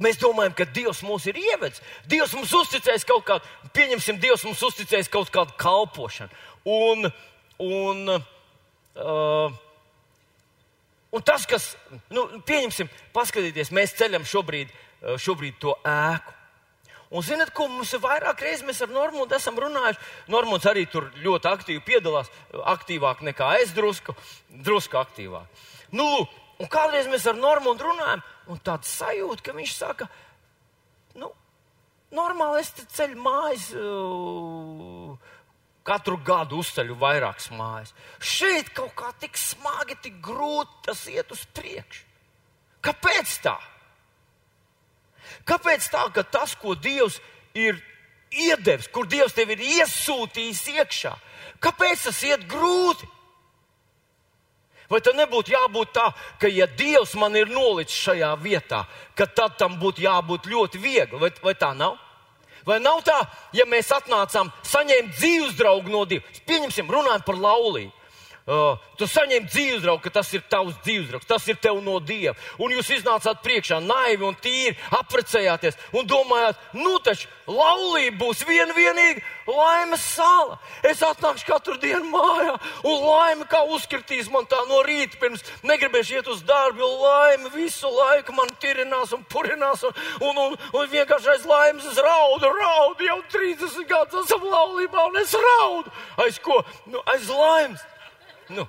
Mēs domājam, ka Dievs mūs ir ievedis. Dievs mums uzticējis kaut kādu, pieņemsim, Dievs mums uzticējis kaut kādu kalpošanu. Un, un, uh, un tas, kas, nu, pieņemsim, paskatieties, mēs ceļam šobrīd, šobrīd to ēku. Un zinat, ko mums ir vairāk reizes mēs ar Normūnu esam runājuši? Normūns arī tur ļoti aktīvi piedalās, aktīvāk nekā es drusku, drusku aktīvāk. Nu, un kādreiz mēs ar Normūnu runājam, un tāds sajūta, ka viņš saka, nu, normāli es ceļu mājas. Uh, katru gadu uzceļu vairākas mājas. Šeit kaut kā tik smagi, tik grūti tas iet uz priekšu. Kāpēc tā? Kāpēc tā, ka tas, ko Dievs ir iedevis, kur Dievs tev ir iesūtījis iekšā, kāpēc tas iet grūti? Vai tam nebūtu jābūt tā, ka, ja Dievs man ir nolicis šajā vietā, tad tam būtu jābūt ļoti viegli? Vai, vai tā nav? Vai nav tā, ja mēs atnācām saņemt dzīves draugu no Dieva? Pieņemsim, runājam par laulību. Uh, tu saņem dzīves draugu, ka tas ir tavs dzīves draugs, tas ir tev no dieva. Un jūs iznācāt priekšā naivi un tīri, apprecējāties un domājāt, nu taču laulība būs vien vienīga laimes sāla. Es atnākšu katru dienu mājā un laime kā uzkritīs man tā no rīta pirms negribēšu iet uz darbu, jo laime visu laiku man tirinās un purinās un, un, un, un vienkārši aiz laimes es raudu, raudu jau 30 gadus esam laulībā un es raudu. Aiz ko? Nu, aiz laimes. Nu,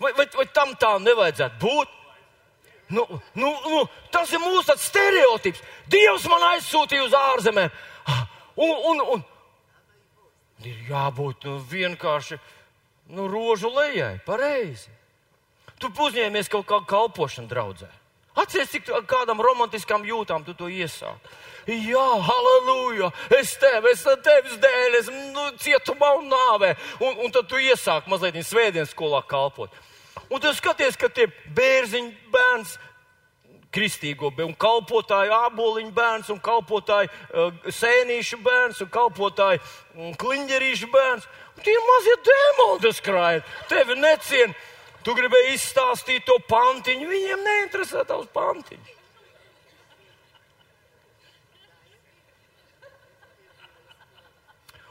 vai, vai, vai tam tā nevajadzētu būt? Nu, nu, nu, tas ir mūsu stereotips. Dievs man aizsūtīja uz ārzemēm. Un, un, un ir jābūt nu, vienkārši nu, rožu lejai, pareizi. Tu uzņēmies kaut kādu kalpošanu draudzē. Atcerieties, cik kādam romantiskam jūtām tu to iesāki. Jā, halleluja! Es tevi, es tevis dēļ, es nu, cietumā un nāvē. Un, un tad tu iesāki mazliet svētdienas skolā kalpot. Un tu skaties, ka tie bērziņi bērns kristīgo, un kalpotāju āboliņu bērns, un kalpotāju uh, sēnīšu bērns, un kalpotāju um, kliņģerīšu bērns. Un tie mazie dēmoni, kas krāj. Tevi necien. Tu gribēji izstāstīt to pantiņu, viņiem neinteresē tavs pantiņš.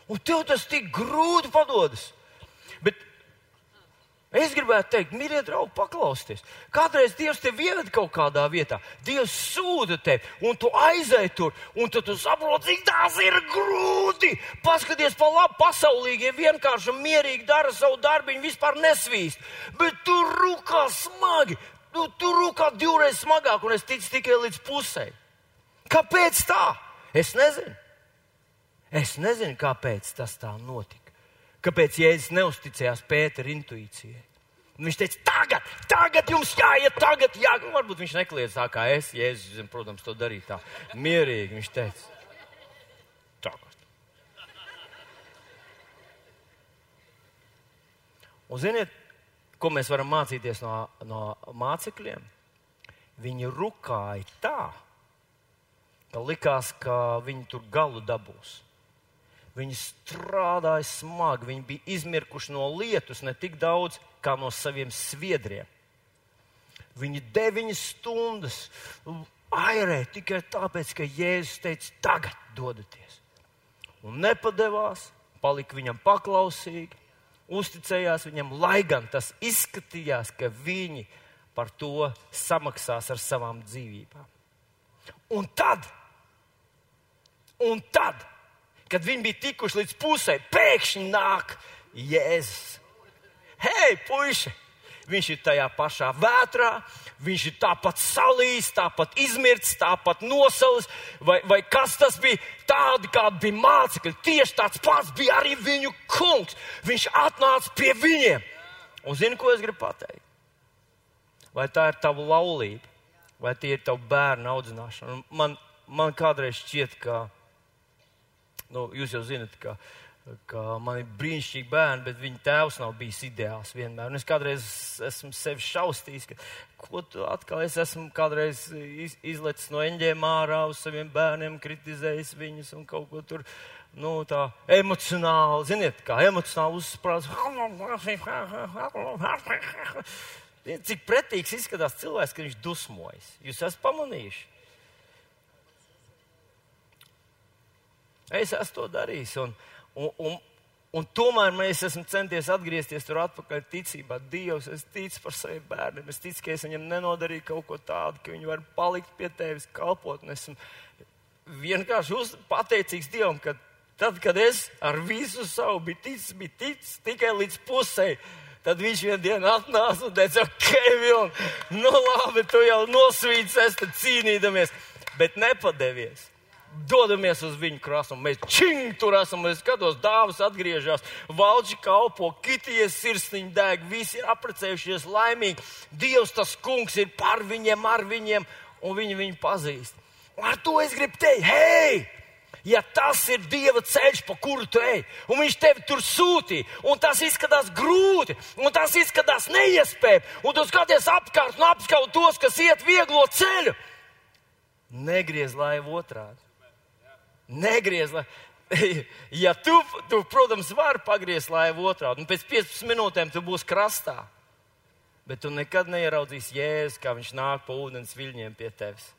Un tev tas tik grūti padodas. Es gribētu teikt, mīļie draugi, paklausieties. Kādreiz Dievs tevi ievada kaut kādā vietā, Dievs sūta tevi, un tu aizēji tur, un tu saproti, cik tās ir grūti. Paskaties pa labi, pasaulīgie vienkārši mierīgi dara savu darbu, vispār nesvīst. Bet tu rūkā smagi, tu, tu rūkā divreiz smagāk, un es ticu tikai līdz pusē. Kāpēc tā? Es nezinu. Es nezinu, kāpēc tas tā notika. Kāpēc Jēzus neusticējās Pētera intuīcijai? Viņš teica, tagad, tagad jums jāiet, tagad jā. Nu, varbūt viņš nekliedz tā kā es, Jēzus, protams, to darīja tā mierīgi. Viņš teica, tagad. Un ziniet, ko mēs varam mācīties no, no mācekļiem? Viņi rukāja tā, ka likās, ka viņi tur galu dabūs. Viņi strādāja smagi, viņi bija izmirkuši no lietus ne tik daudz kā no saviem sviedriem. Viņi deviņas stundas airēja tikai tāpēc, ka Jēzus teica, tagad dodaties. Un nepadevās, palika viņam paklausīgi, uzticējās viņam, lai gan tas izskatījās, ka viņi par to samaksās ar savām dzīvībām. Un tad, un tad kad viņi bija tikuši līdz pusē, pēkšņi nāk Jēzus. Hei, puiši! Viņš ir tajā pašā vētrā, Viņš ir tāpat salījis, tāpat izmirts, tāpat nosalis, vai, vai kas tas bija, tādi kādi bija mācekļi. Tieši tāds pats bija arī viņu kungs. Viņš atnāca pie viņiem. Un zini, ko es gribu pateikt? Vai tā ir tava laulība, vai tie ir tavu bērnu audzināšana? Man, man kādreiz šķiet, ka, nu, jūs jau zinat, ka ka man ir brīnišķīgi bērni, bet viņa tēvs nav bijis ideāls vienmēr. Un es kādreiz esmu sevi šausmījis, ka ko tu atkal es esmu kādreiz iz, izlecis no eņģiem ārā uz saviem bērniem, kritizējis viņus un kaut ko tur. Nu, tā emocionāli, ziniet, kā emocionāli uzsprāst. Cik pretīgs izskatās cilvēks, kad viņš dusmojas. Jūs esat pamanījuši? Es esmu to darījis. Un, Un, un, un tomēr mēs esam centies atgriezties tur atpakaļ ticībā. Dievs, es ticu par saviem bērniem. Es ticu, ka es viņam nenodarīju kaut ko tādu, ka viņi var palikt pie tevis, kalpot. Un esmu vienkārši uz, pateicīgs Dievam, ka tad, kad es ar visu savu biju ticis, biju ticis tikai līdz pusē. Tad viņš vienā dienā atnāca un teica, ok, Vilni, nu labi, tu jau nosvīts, es te cīnīdamies, bet nepadevies dodamies uz viņu krastu. Mēs čing tur esam, es skatos, dāvas atgriežas, valģi kalpo, kities sirsniņi deg, visi ir apprecējušies laimīgi. Dievs tas kungs ir par viņiem, ar viņiem, un viņi viņu pazīst. Ar to es gribu teikt, hei! Ja tas ir Dieva ceļš, pa kuru tu ej, un Viņš tevi tur sūtīja, un tas izskatās grūti, un tas izskatās neiespējami, un tu skaties apkārt un apskaut tos, kas iet vieglo ceļu, negriez laivu otrādi. Negriez, lai. Ja tu, tu, protams, vari pagriezt laivu otrādi, un pēc 15 minūtēm tu būsi krastā. Bet tu nekad neieraudzīsi jēzu, kā viņš nāk pa ūdens viļņiem pie tevis.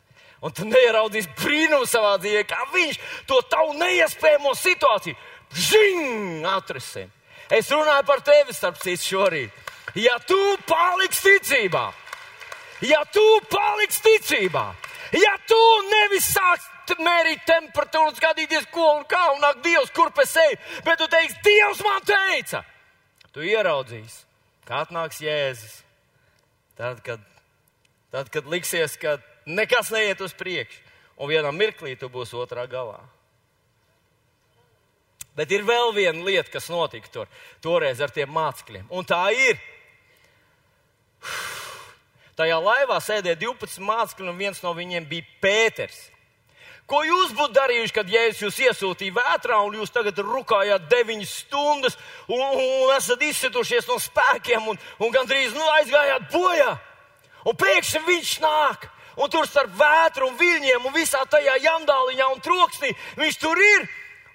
Un tu neieraudzīsi brīnumu savā dzīvē, kā viņš to tavu neiespējamo situāciju žing atrisinās. Es runāju par tevi, starp citu, šorīt. Ja tu paliksi ticībā, ja tu paliksi ticībā, ja tu nevis sāksi mērīt temperatūru un skatīties, ko un kā un ak, Dievs, kur pēc sevi. Bet tu teiksi, Dievs man teica, tu ieraudzīsi, kā atnāks Jēzus. Tad, kad, tad, kad liksies, ka nekas neiet uz priekšu, un vienā mirklī tu būsi otrā galā. Bet ir vēl viena lieta, kas notika tur, toreiz ar tiem mācekļiem. Un tā ir. Tajā laivā sēdēja 12 mācekļi, un viens no viņiem bija Pēters. Ko jūs būtu darījuši, kad Jēzus jūs iesūtīja vētrā un jūs tagad rukājāt deviņas stundas un, un esat izsitušies no spēkiem un, un gandrīz nu, aizgājāt bojā? Un pēkšņi viņš nāk. Un tur starp vētru un viļņiem un visā tajā jandāliņā un troksnī viņš tur ir.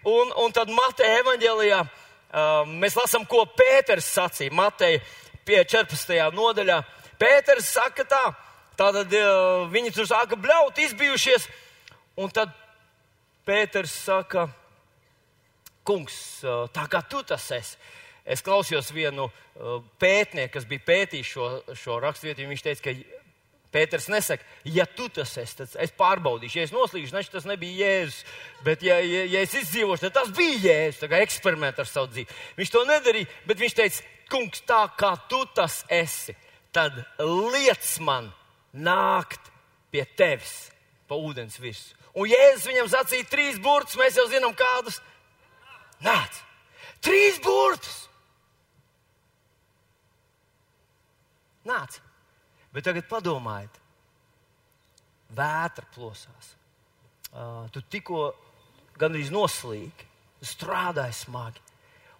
Un, un tad Mateja evaņģēlijā uh, mēs lasām, ko Pēters sacīja. Mateja 14. nodaļā. Pēters saka tā, tātad uh, viņi tur sāka bļaut, izbijušies. Un tad Pēters saka, kungs, tā kā tu tas esi. Es klausījos vienu pētnieku, kas bija pētījis šo, šo raksturvietu. Viņš teica, ka Pēters nesaka, ja tu tas esi, tad es pārbaudīšu. Ja es noslīdīšu, tad tas nebija Jēzus. Bet, ja, ja, ja es izdzīvošu, tad tas bija Jēzus. Tā kā eksperiments ar savu dzīvi. Viņš to nedarīja, bet viņš teica, kungs, tā kā tu tas esi, tad liec man nākt pie tevis pa ūdens virsmu. Un Jēzus viņam sacīja trīs burtus, mēs jau zinām, kādus. Nāc! Trīs burtus! Nāc! Bet tagad padomājiet, vētra plosās. Uh, tu tikko gandrīz noslīki, strādāji smagi.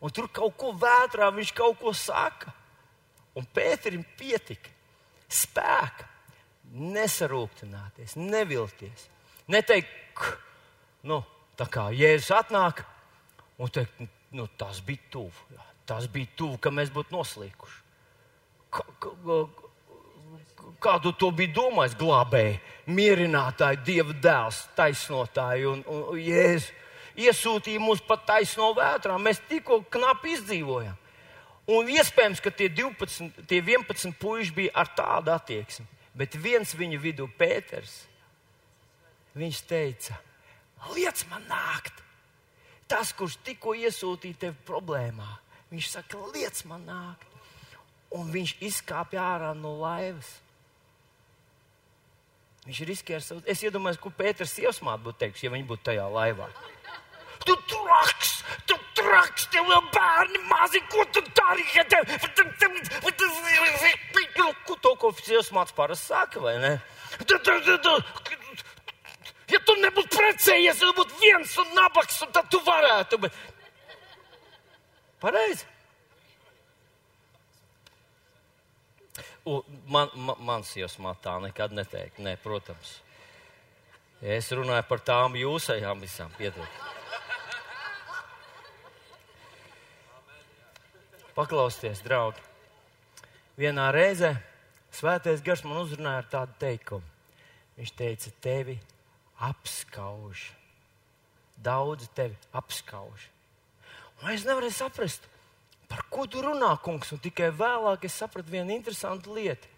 Un tur kaut ko vētrā viņš kaut ko saka. Un Pēterim pietika spēka nesarūktināties, nevilties. Neteikt, nu, tā kā Jēzus atnāk un teikt, nu, tas bija tuvu. Tas bija tuvu, ka mēs būtu noslīkuši. Kā, kā, kādu to bija domājis glābēji, mierinātāji, dieva dēls, taisnotāji un, un, un Jēzus iesūtīja mūs pat taisno vētrā. Mēs tikko knapi izdzīvojam. Un iespējams, ka tie, 12, tie 11 puiši bija ar tādu attieksmi, bet viens viņu vidū, Pēters, Viņš teica, liec man nākt. Tas, kurš tikko iesūtīja tevi problēmā, viņš saka, liec man nākt. Un viņš izkāpa ārā no laivas. Viņš riskē ar savu. Es iedomājos, ko Pēters iesmāt būtu teiks, ja viņi būtu tajā laivā. Tu traks, tu traks, tev vēl bērni mazi, ko tu dari? Ko to, ko iesmāts parasti saka, vai ne? Ja tu nebūtu precējies, ja tu būtu viens un nabaks, un tad tu varētu. Bet... Pareizi. Man, man, mans iesmā tā nekad neteikt. Nē, protams. Es runāju par tām jūsējām visām. Piedod. Paklausieties, draugi. Vienā reizē Svētais Gars man uzrunāja ar tādu teikumu. Viņš teica, tevi apskauž. Daudz tevi apskauž. Un es nevarēju saprast, par ko tu runā, kungs. Un tikai vēlāk es sapratu vienu interesantu lietu.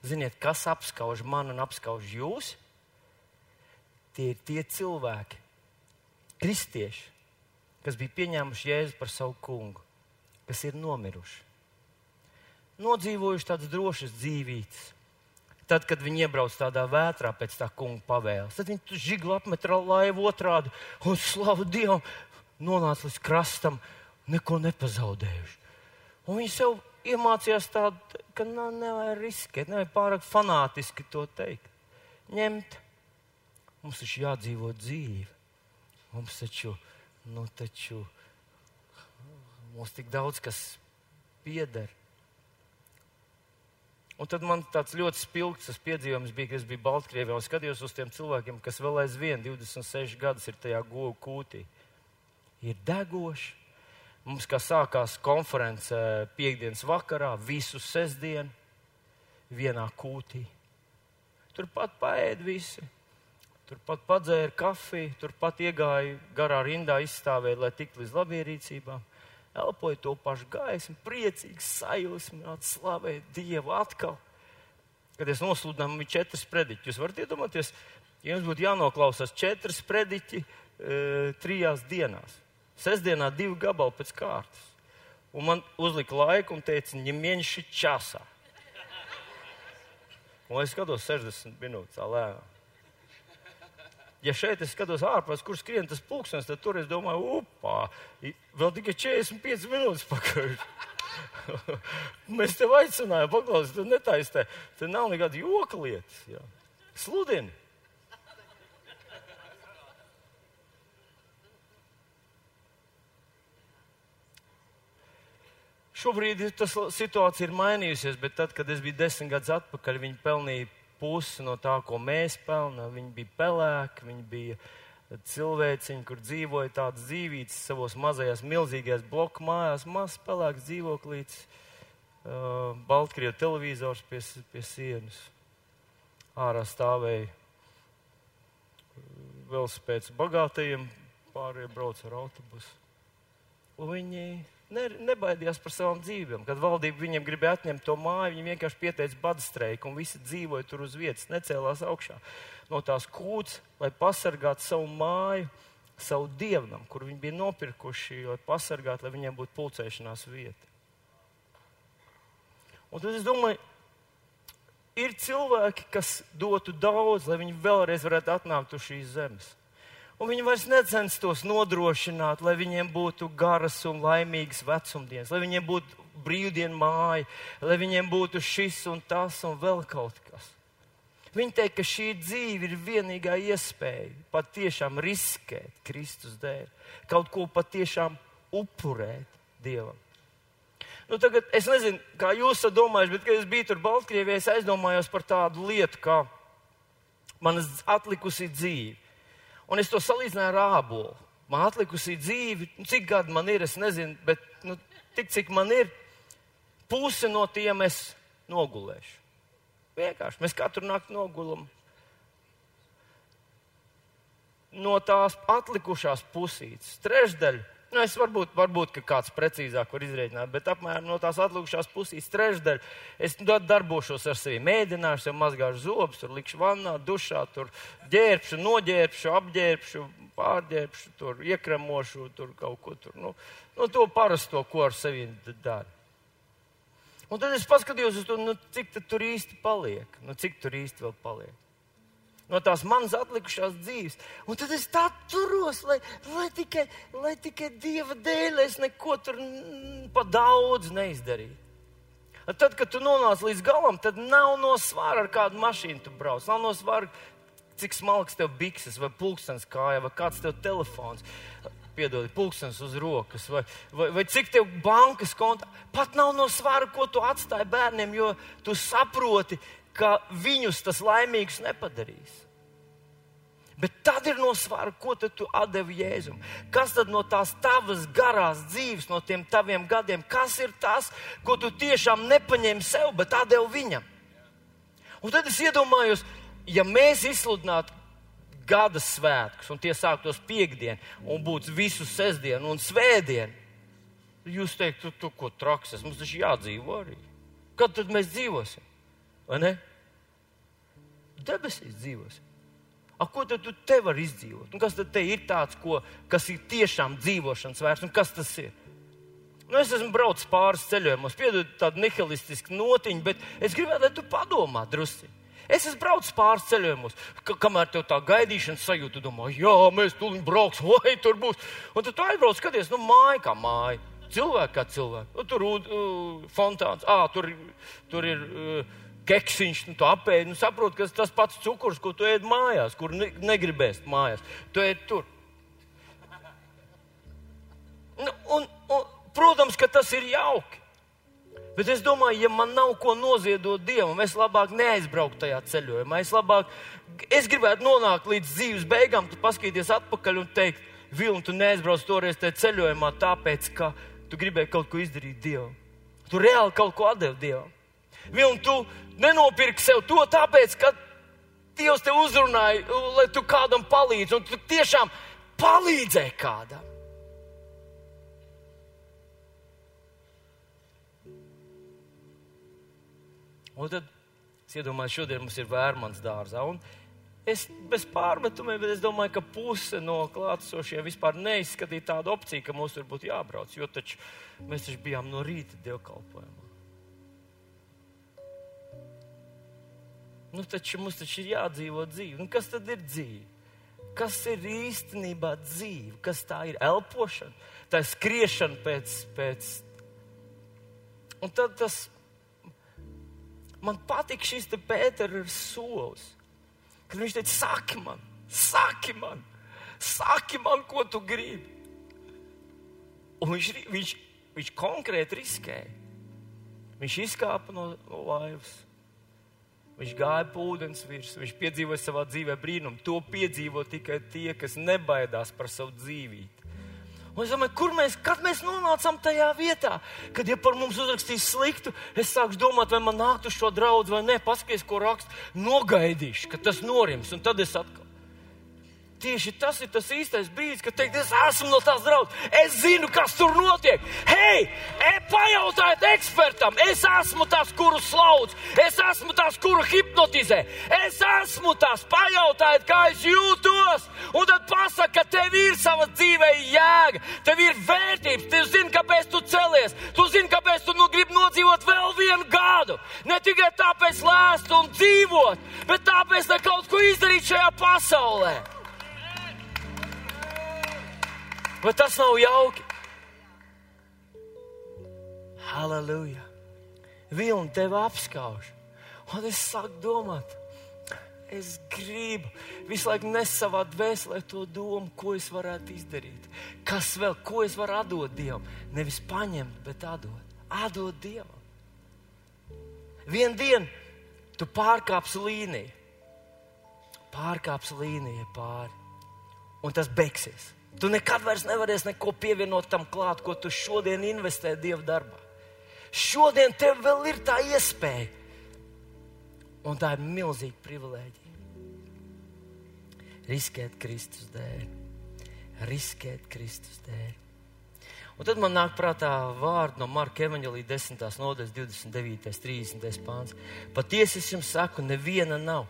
Ziniet, kas apskauž mani un apskauž jūs? Tie ir tie cilvēki, kristieši, kas bija pieņēmuši Jēzu par savu kungu, kas ir nomiruši, nodzīvojuši tādas drošas dzīvības Tad, kad viņi iebrauc tādā vētrā pēc tā kunga pavēles, tad viņi žiglu apmet laivu otrādi un slavu Dievam nonāca līdz krastam, neko nepazaudējuši. Un viņi sev iemācījās tādu, ka nu, nevajag riskēt, nevajag pārāk fanātiski to teikt. Ņemt, mums taču jādzīvo dzīve. Mums taču, nu taču, mums tik daudz kas pieder. Un tad man tāds ļoti spilgts piedzīvojums bija, kad es biju Baltkrievijā un skatījos uz tiem cilvēkiem, kas vēl aizvien 26 gadus ir tajā govu kūtī. Ir degoši. Mums kā sākās konference piekdienas vakarā, visu sestdienu, vienā kūtī. Turpat paēd visi. Turpat padzēra kafiju, turpat iegāja garā rindā, izstāvēja, lai tiktu līdz labierīcībām elpoja to pašu gaismu, priecīgs, sajūsmināts, slavēt Dievu atkal. Kad es nosludināju, bija četras prediķi. Jūs varat iedomāties, ja jums būtu jānoklausās četras prediķi e, trijās dienās. Sestdienā divi gabali pēc kārtas. Un man uzlika laiku un teica, ņemieņši časā. Un es skatos 60 minūtes lēnām ja šeit es skatos ārpus, kur skrien tas pulkstenis, tad tur es domāju, upā, vēl tikai 45 minūtes pakaļ. Mēs tev aicinājām, paklausīt, tu netaistē. Te nav nekāda joka lietas. Jā. Sludini. Šobrīd tas situācija ir mainījusies, bet tad, kad es biju desmit gadus atpakaļ, viņi pelnīja pusi no tā, ko mēs pelnām. Viņi bija pelēki, viņi bija cilvēciņi, kur dzīvoja tādas dzīvības savos mazajās, milzīgajās bloku mājās, mazs pelēks dzīvoklīts, uh, Baltkrievu televizors pie, pie sienas. Ārā stāvēja velospēds bagātajiem, pārējie brauc ar autobusu. Viņi ne, nebaidījās par savām dzīvībām. Kad valdība viņiem gribēja atņemt to māju, viņi vienkārši pieteica bada streiku un visi dzīvoja tur uz vietas, necēlās augšā no tās kūts, lai pasargātu savu māju, savu dievnam, kur viņi bija nopirkuši, lai pasargātu, lai viņiem būtu pulcēšanās vieta. Un tad es domāju, ir cilvēki, kas dotu daudz, lai viņi vēlreiz varētu atnākt uz šīs zemes. Un viņi vairs necenstos nodrošināt, lai viņiem būtu garas un laimīgas vecumdienas, lai viņiem būtu brīvdienu māja, lai viņiem būtu šis un tas un vēl kaut kas. Viņi teikt, ka šī dzīve ir vienīgā iespēja patiešām riskēt Kristus dēļ, kaut ko patiešām upurēt Dievam. Nu, tagad, es nezinu, kā jūs domājat, bet, kad es biju tur Baltkrievijā, es aizdomājos par tādu lietu, kā manas atlikusī dzīve. Un es to salīdzināju ar ābolu. Man atlikusī dzīve, nu, cik gadi man ir, es nezinu, bet nu, tik cik man ir, puse no tiem es nogulēšu. Vienkārši mēs katru nakti nogulam. No tās atlikušās pusītes, trešdaļa Nu, es varbūt, varbūt kāds precīzāk var izrēķināt, bet apmēram no tās atlikušās puses trešdaļa es darbošos ar sevi. Mēģināšu, jau mazgāšu zobus, tur likšu vannā, dušā, tur ģērbšu, noģērbšu, apģērbšu, pārģērbšu, tur iekremošu, tur kaut ko tur. Nu, nu, to parasto, ko ar sevi dara. Un tad es paskatījos uz to, nu, cik tur īsti paliek, nu, cik tur īsti vēl paliek. No tās manas atlikušās dzīves. Un tad es tā turos, lai, lai, tikai, lai tikai Dieva dēļ es neko tur pa daudz neizdarītu. Tad, kad tu nonāc līdz galam, tad nav no svara, ar kādu mašīnu tu brauc. Nav no svara, cik smalks tev bikses, vai pulkstenis kājā, vai kāds tev telefons. Piedod, pulkstenis uz rokas, vai, vai, vai cik tev bankas kontā. Pat nav no svara, ko tu atstāji bērniem, jo tu saproti, ka viņus tas laimīgs nepadarīs. Bet tad ir no svara, ko tu atdevi Jēzum. Kas tad no tās tavas garās dzīves, no tiem taviem gadiem, kas ir tas, ko tu tiešām nepaņēmi sev, bet atdevi viņam? Un tad es iedomājos, ja mēs izsludinātu gada svētkus, un tie sāktos piekdien, un būtu visu sestdienu un svētdienu, jūs teiktu, tu, tu ko traks, mums taču jādzīvo arī. Kad tad mēs dzīvosim? Vai ne? Debesīs dzīvosim. A, ko tad tu te vari izdzīvot? Un kas tad ir tāds, ko, kas ir tiešām dzīvošanas vērts? Un kas tas ir? Nu, es esmu braucis pāris ceļojumos, piedod tādu nihilistisku notiņu, bet es gribētu, lai tu padomā drusku. Es esmu braucis pāris ceļojumos, ka, kamēr tev tā gaidīšanas sajūta, domā, jā, mēs tur brauksim, vai tur būs. Un tad tu aizbrauc, skaties, nu, māja kā māja. Cilvēki kā cilvēki. Nu, tur ir uh, fontāns, ah, tur, tur ir. Uh, keksiņš, nu, apēdi, nu, saproti, ka tas pats cukurs, ko tu ēd mājās, kur ne, negribēs mājās, tu ēd tur. Nu, un, un, protams, ka tas ir jauki. Bet es domāju, ja man nav ko noziedot Dievam, es labāk neaizbrauktu tajā ceļojumā. Es labāk, es gribētu nonākt līdz dzīves beigām, tu paskatīties atpakaļ un teikt, Vilni, tu neaizbrauc toreiz tajā ceļojumā, tāpēc, ka tu gribēji kaut ko izdarīt Dievam. Tu reāli kaut ko atdevi Dievam. Vilni, tu nenopirki sev to tāpēc, ka Dievs te uzrunāja, lai tu kādam palīdzi, un tu tiešām palīdzēji kādam. Un tad es iedomājos, šodien mums ir vērmans dārzā. Es bez pārmetumiem, bet es domāju, ka puse no klātesošiem vispār neizskatīja tādu opciju, ka mums tur būtu jābrauc. Jo taču mēs taču bijām no rīta dievkalpojumā. Nu, taču mums taču ir jādzīvo dzīve. Nu, kas tad ir dzīve? Kas ir īstenībā dzīve? Kas tā ir? Elpošana, tā ir skriešana pēc. pēc... Un tad tas man patīk šis te Pēters solis. Kad viņš teica, saki man, saki man, saki man, ko tu gribi. Un viņš, viņš, viņš konkrēti riskēja. Viņš izkāpa no, no laivas Viņš gāja pa ūdens virsmu, viņš piedzīvoja savā dzīvē brīnumu. To piedzīvo tikai tie, kas nebaidās par savu dzīvību. Un es domāju, kur mēs, kad mēs nonācām tajā vietā, kad, ja par mums uzrakstīs sliktu, es sāku domāt, vai man nākt uz šo draugu vai nē, paskaties, ko raksta, nogaidīšu, ka tas norims, un tad es atkal. Tieši tas ir tas īstais brīdis, kad teikt, es esmu no tās draudzes. Es zinu, kas tur notiek. Hei, e, pajautājiet ekspertam, es esmu tas, kuru slaudz, es esmu tas, kuru hipnotizē. Es esmu tas, pajautājiet, kā es jūtos. Un tad pasaka, ka tev ir sava dzīve jēga, tev ir vērtības, tu zini, kāpēc tu celies, tu zini, kāpēc tu nu gribi nodzīvot vēl vienu gadu. Ne tikai tāpēc lēst un dzīvot, bet tāpēc, lai kaut ko izdarītu šajā pasaulē. Vai tas nav jauki? Halleluja! Vilni tevi apskauž. Un es sāku domāt, es gribu visu laiku nes savā dvēselē to domu, ko es varētu izdarīt. Kas vēl, ko es varu atdot Dievam? Nevis paņemt, bet atdot. Atdot Dievam. Vienu dienu tu pārkāpsi līniju, pārkāpsi līniju pāri, un tas beigsies. Tu nekad vairs nevarēsi neko pievienot tam klāt, ko tu šodien investē Dieva darbā. Šodien tev vēl ir tā iespēja, un tā ir milzīga privilēģija. Riskēt Kristus dēļ, riskēt Kristus dēļ. Un tad man nāk prātā vārdi no Marka Evanģelī 10. nodaļas 29. 30. pāns. Patiesi es jums saku, neviena nav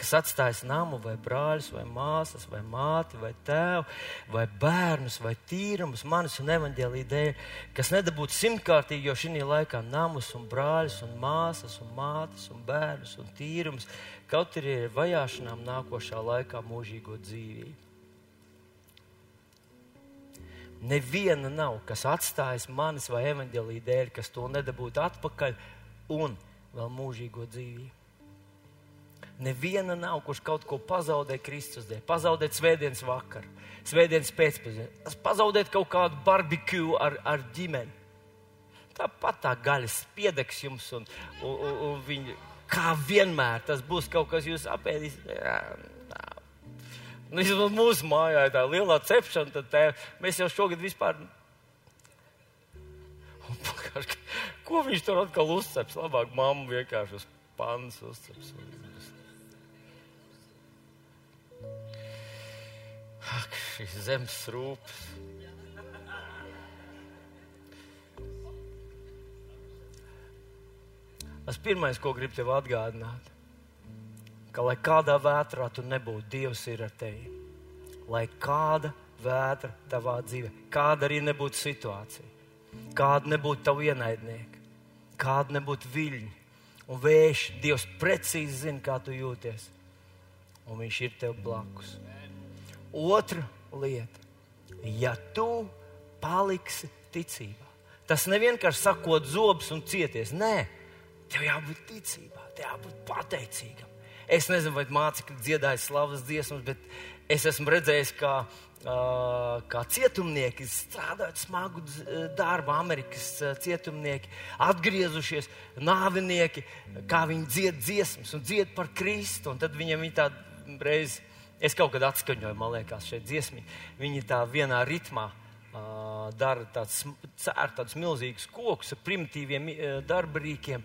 kas atstājis namu, vai brāļus, vai māsas, vai māti, vai tēvu, vai bērnus, vai tīrumus, manis un evaņģēlī dēļ, kas nedabūtu simtkārtīgi, jo šī laikā namus un brāļus un māsas un mātes un bērnus un tīrumus, kaut arī ir vajāšanām nākošā laikā mūžīgo dzīvību. Neviena nav, kas atstājas manis vai evaņģēlī dēļ, kas to nedabūtu atpakaļ un vēl mūžīgo dzīvību. Neviena nav, kurš kaut ko pazaudē Kristus dēļ. Pazaudēt svētdienas vakaru, svētdienas pēcpusdienu, pazaudēt kaut kādu barbecue ar, ar ģimeni. Tāpat tā gaļas piedegs jums, un, un, un, un viņi, kā vienmēr, tas būs kaut kas, jūs apēdīsiet. Nu, mūsu mājā ir tā lielā cepšana, tad tā, mēs jau šogad vispār. Ko viņš tur atkal uzceps? Labāk mamma vienkārši uz pannas uzceps. Ak, šīs zemes rūpes. Tas pirmais, ko gribu tev atgādināt, ka lai kādā vētrā tu nebūtu, Dievs ir ar tevi. Lai kāda vētra tavā dzīvē, kāda arī nebūtu situācija, kāda nebūtu tavu ienaidnieki, kāda nebūtu viļņi un vējš, Dievs precīzi zina, kā tu jūties, un Viņš ir tev blakus. Otra lieta, ja tu paliksi ticībā, tas nevienkārši sakot zobus un cieties. Nē, tev jābūt ticībā, tev jābūt pateicīgam. Es nezinu, vai mācekļi dziedāja slavas dziesmas, bet es esmu redzējis, kā, uh, kā cietumnieki strādājot smagu darbu, Amerikas cietumnieki, atgriezušies, nāvinieki, kā viņi dzied dziesmas un dzied par Kristu. Tad viņiem ir tāda reize Es kaut kad atskaņoju, man liekas, šeit dziesmi. Viņi tā vienā ritmā uh, dara tāds, cēr tādus milzīgus kokus ar primitīviem uh, darba rīkiem.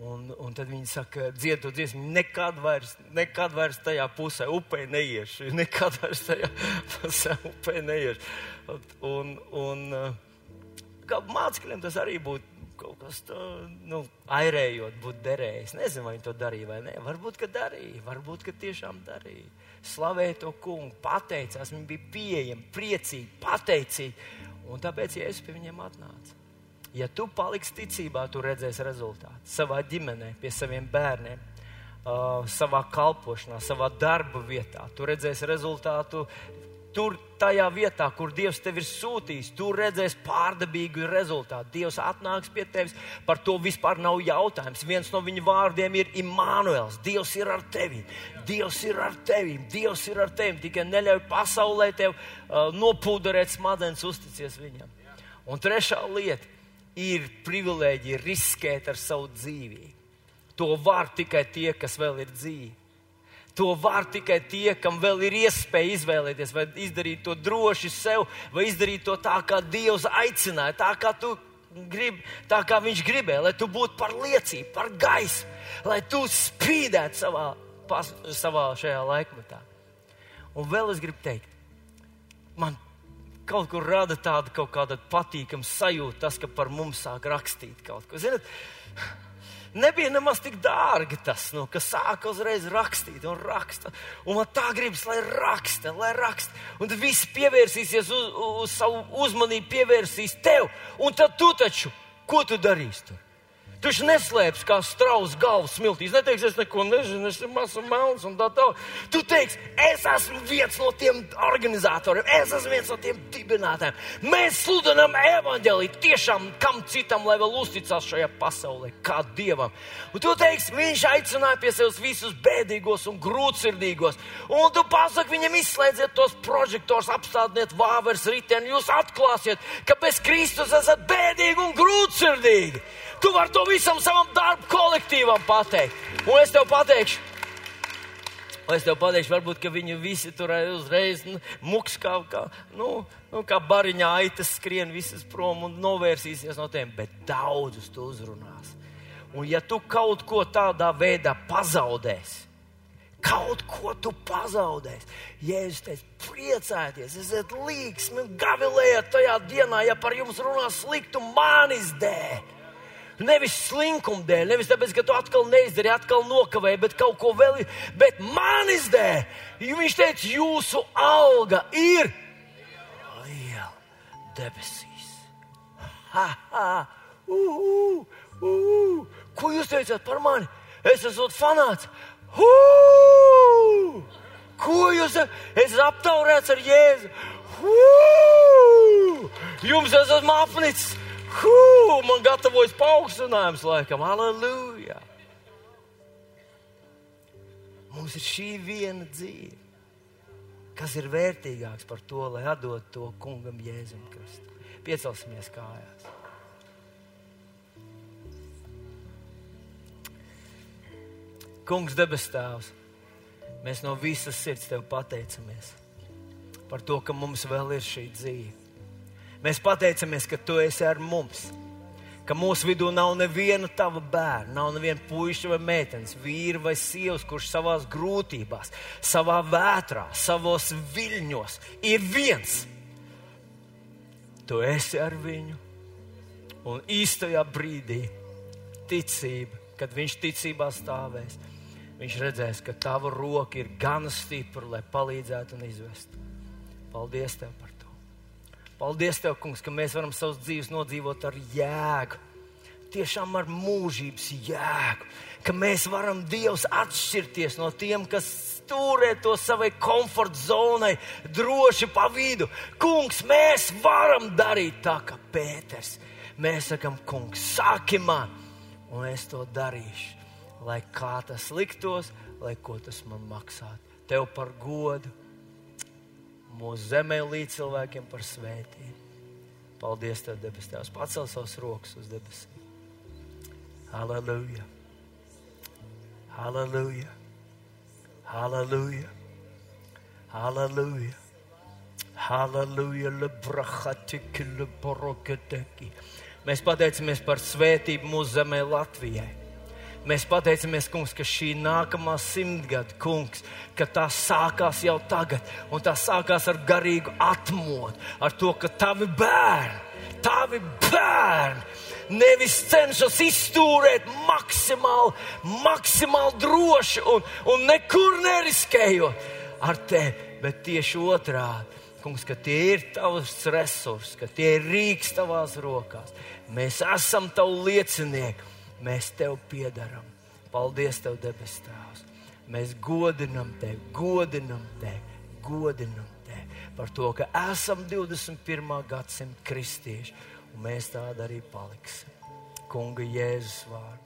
Un, un tad viņi saka, dzied to dziesmu, nekad vairs, nekad vairs tajā pusē upē neiešu, nekad vairs tajā pusē upē neiešu. Un, un kā mācekļiem tas arī būtu kaut kas tāds, nu, airējot, būtu derējis. Nezinu, vai viņi to darīja vai nē. Varbūt, ka darīja, varbūt, ka tiešām darīja slavēja to kungu, pateicās, viņi bija pieejami, priecīgi, pateicīgi. Un tāpēc Jēzus pie viņiem atnāca. Ja tu paliksi ticībā, tu redzēsi rezultātu savā ģimenē, pie saviem bērniem, uh, savā kalpošanā, savā darba vietā. Tu redzēsi rezultātu Tur, tajā vietā, kur Dievs tevi ir sūtījis, tur redzēs pārdabīgu rezultātu. Dievs atnāks pie tevis. Par to vispār nav jautājums. Viens no viņa vārdiem ir Imānuēls. Dievs ir ar tevi. Dievs ir ar tevi. Dievs ir ar tevi. Tikai neļauj pasaulē tev uh, nopūderēt smadzenes, uzticies viņam. Un trešā lieta ir privilēģija riskēt ar savu dzīvību. To var tikai tie, kas vēl ir dzīvi. To var tikai tie, kam vēl ir iespēja izvēlēties, vai izdarīt to droši sev, vai izdarīt to tā, kā Dievs aicināja, tā kā tu gribi, tā kā Viņš gribēja, lai tu būtu par liecību, par gaismu, lai tu spīdētu savā, pas, savā šajā laikmetā. Un vēl es gribu teikt, man kaut kur rada tāda kaut kāda patīkama sajūta, tas, ka par mums sāk rakstīt kaut ko. Ziniet, nebija nemaz tik dārgi tas, nu, ka sāka uzreiz rakstīt un raksta. Un man tā gribas, lai raksta, lai raksta. Un viss pievērsīsies uz, uz savu uzmanību, pievērsīs tev. Un tad tu taču, ko tu darīsi tur? Tu taču neslēpsi kā strauss galvas smiltīs. Neteiks, es neko nezinu, es esmu mazs un melns un tā tālāk. Tu teiksi, es esmu viens no tiem organizatoriem, es esmu viens no tiem dibinātājiem. Mēs sludinām evaņģēlīju tiešām kam citam, lai vēl uzticās šajā pasaulē, kā dievam. Un tu teiksi, viņš aicināja pie sevis visus bēdīgos un grūtsirdīgos. Un tu pasaki viņam, izslēdziet tos prožektors, apstādiet vāveres riteni, jūs atklāsiet, ka bez Kristus esat bēdīgi un grūtsirdīgi. Tu vari to visam savam darbu kolektīvam pateikt. Un es tev pateikšu, Un es tev pateikšu, varbūt viņi visi tur uzreiz nu, muks kā, kā, nu, nu, kā bariņā aitas skrien visas prom un novērsīsies no tiem, bet daudzus tu uzrunās. Un ja tu kaut ko tādā veidā pazaudēsi, kaut ko tu pazaudēsi, Jēzus teica, priecājieties, esiet līgsmi un gavilējiet tajā dienā, ja par jums runā sliktu manis dēļ Nevis slinkuma dēļ, nevis tāpēc, ka tu atkal neizdarīji, atkal nokavēji, bet kaut ko vēl ir. Bet manis dēļ, viņš teica, jūsu alga ir liela debesīs. Ha, ha, uh, uh, uh. Ko jūs teicāt par mani? Es esmu fanāts. Uh! Ko jūs teicāt? Es esmu aptaurēts ar Jēzu. Uh! Jums esmu apnicis. Hū, man gatavojas paaugstinājums, laikam, aleluja! Mums ir šī viena dzīve. Kas ir vērtīgāks par to, lai atdotu to kungam Jēzum Kristum? Piecelsimies kājās. Kungs, debes Tēvs, mēs no visas sirds Tev pateicamies par to, ka mums vēl ir šī dzīve. Mēs pateicamies, ka tu esi ar mums. Ka mūsu vidū nav neviena tava bērna, nav neviena puika vai meitenes, vīra vai sievas, kurš savā grūtībās, savā vētrā, savos viļņos ir viens. Tu esi ar viņu, un īstajā brīdī ticība, kad viņš ticībā stāvēs, viņš redzēs, ka tava roka ir gana stipra, lai palīdzētu un izvestu. Paldies tev par to! Paldies, Tev, Kungs, ka mēs varam savus dzīves nodzīvot ar jēgu. Tiešām ar mūžības jēgu, ka mēs varam Dievs atšķirties no tiem, kas stūrē to savai komforta zonai, droši pa vidu. Kungs, mēs varam darīt tā, kā Pēters. Mēs sakam, Kungs, sāki man, un es to darīšu. Lai kā tas liktos, lai ko tas man maksātu. Tev par godu, mūsu zemē līdz cilvēkiem par svētību. Paldies, Tev, debes Tēvs. Pacel savus rokas uz debesīm. Halleluja! Halleluja! Halleluja! Halleluja! Halleluja! Lebrahatiki, leborokateki. Mēs pateicamies par svētību mūsu zemē Latvijai. Mēs pateicamies, kungs, ka šī nākamā simtgada, kungs, ka tā sākās jau tagad, un tā sākās ar garīgu atmodu, ar to, ka tavi bērni, tavi bērni nevis cenšas izturēt maksimāli, maksimāli droši un, un nekur neriskējot ar tevi, bet tieši otrādi. Kungs, ka tie ir tavs resursi, ka tie ir rīks tavās rokās. Mēs esam tavu liecinieki mēs tev piedaram. Paldies, Tev, debes Tēvs! Mēs godinam Tevi, godinam Tevi, godinam Tevi par to, ka esam 21. gadsimta kristieši, un mēs tādi arī paliksim. Kunga Jēzus vārdā.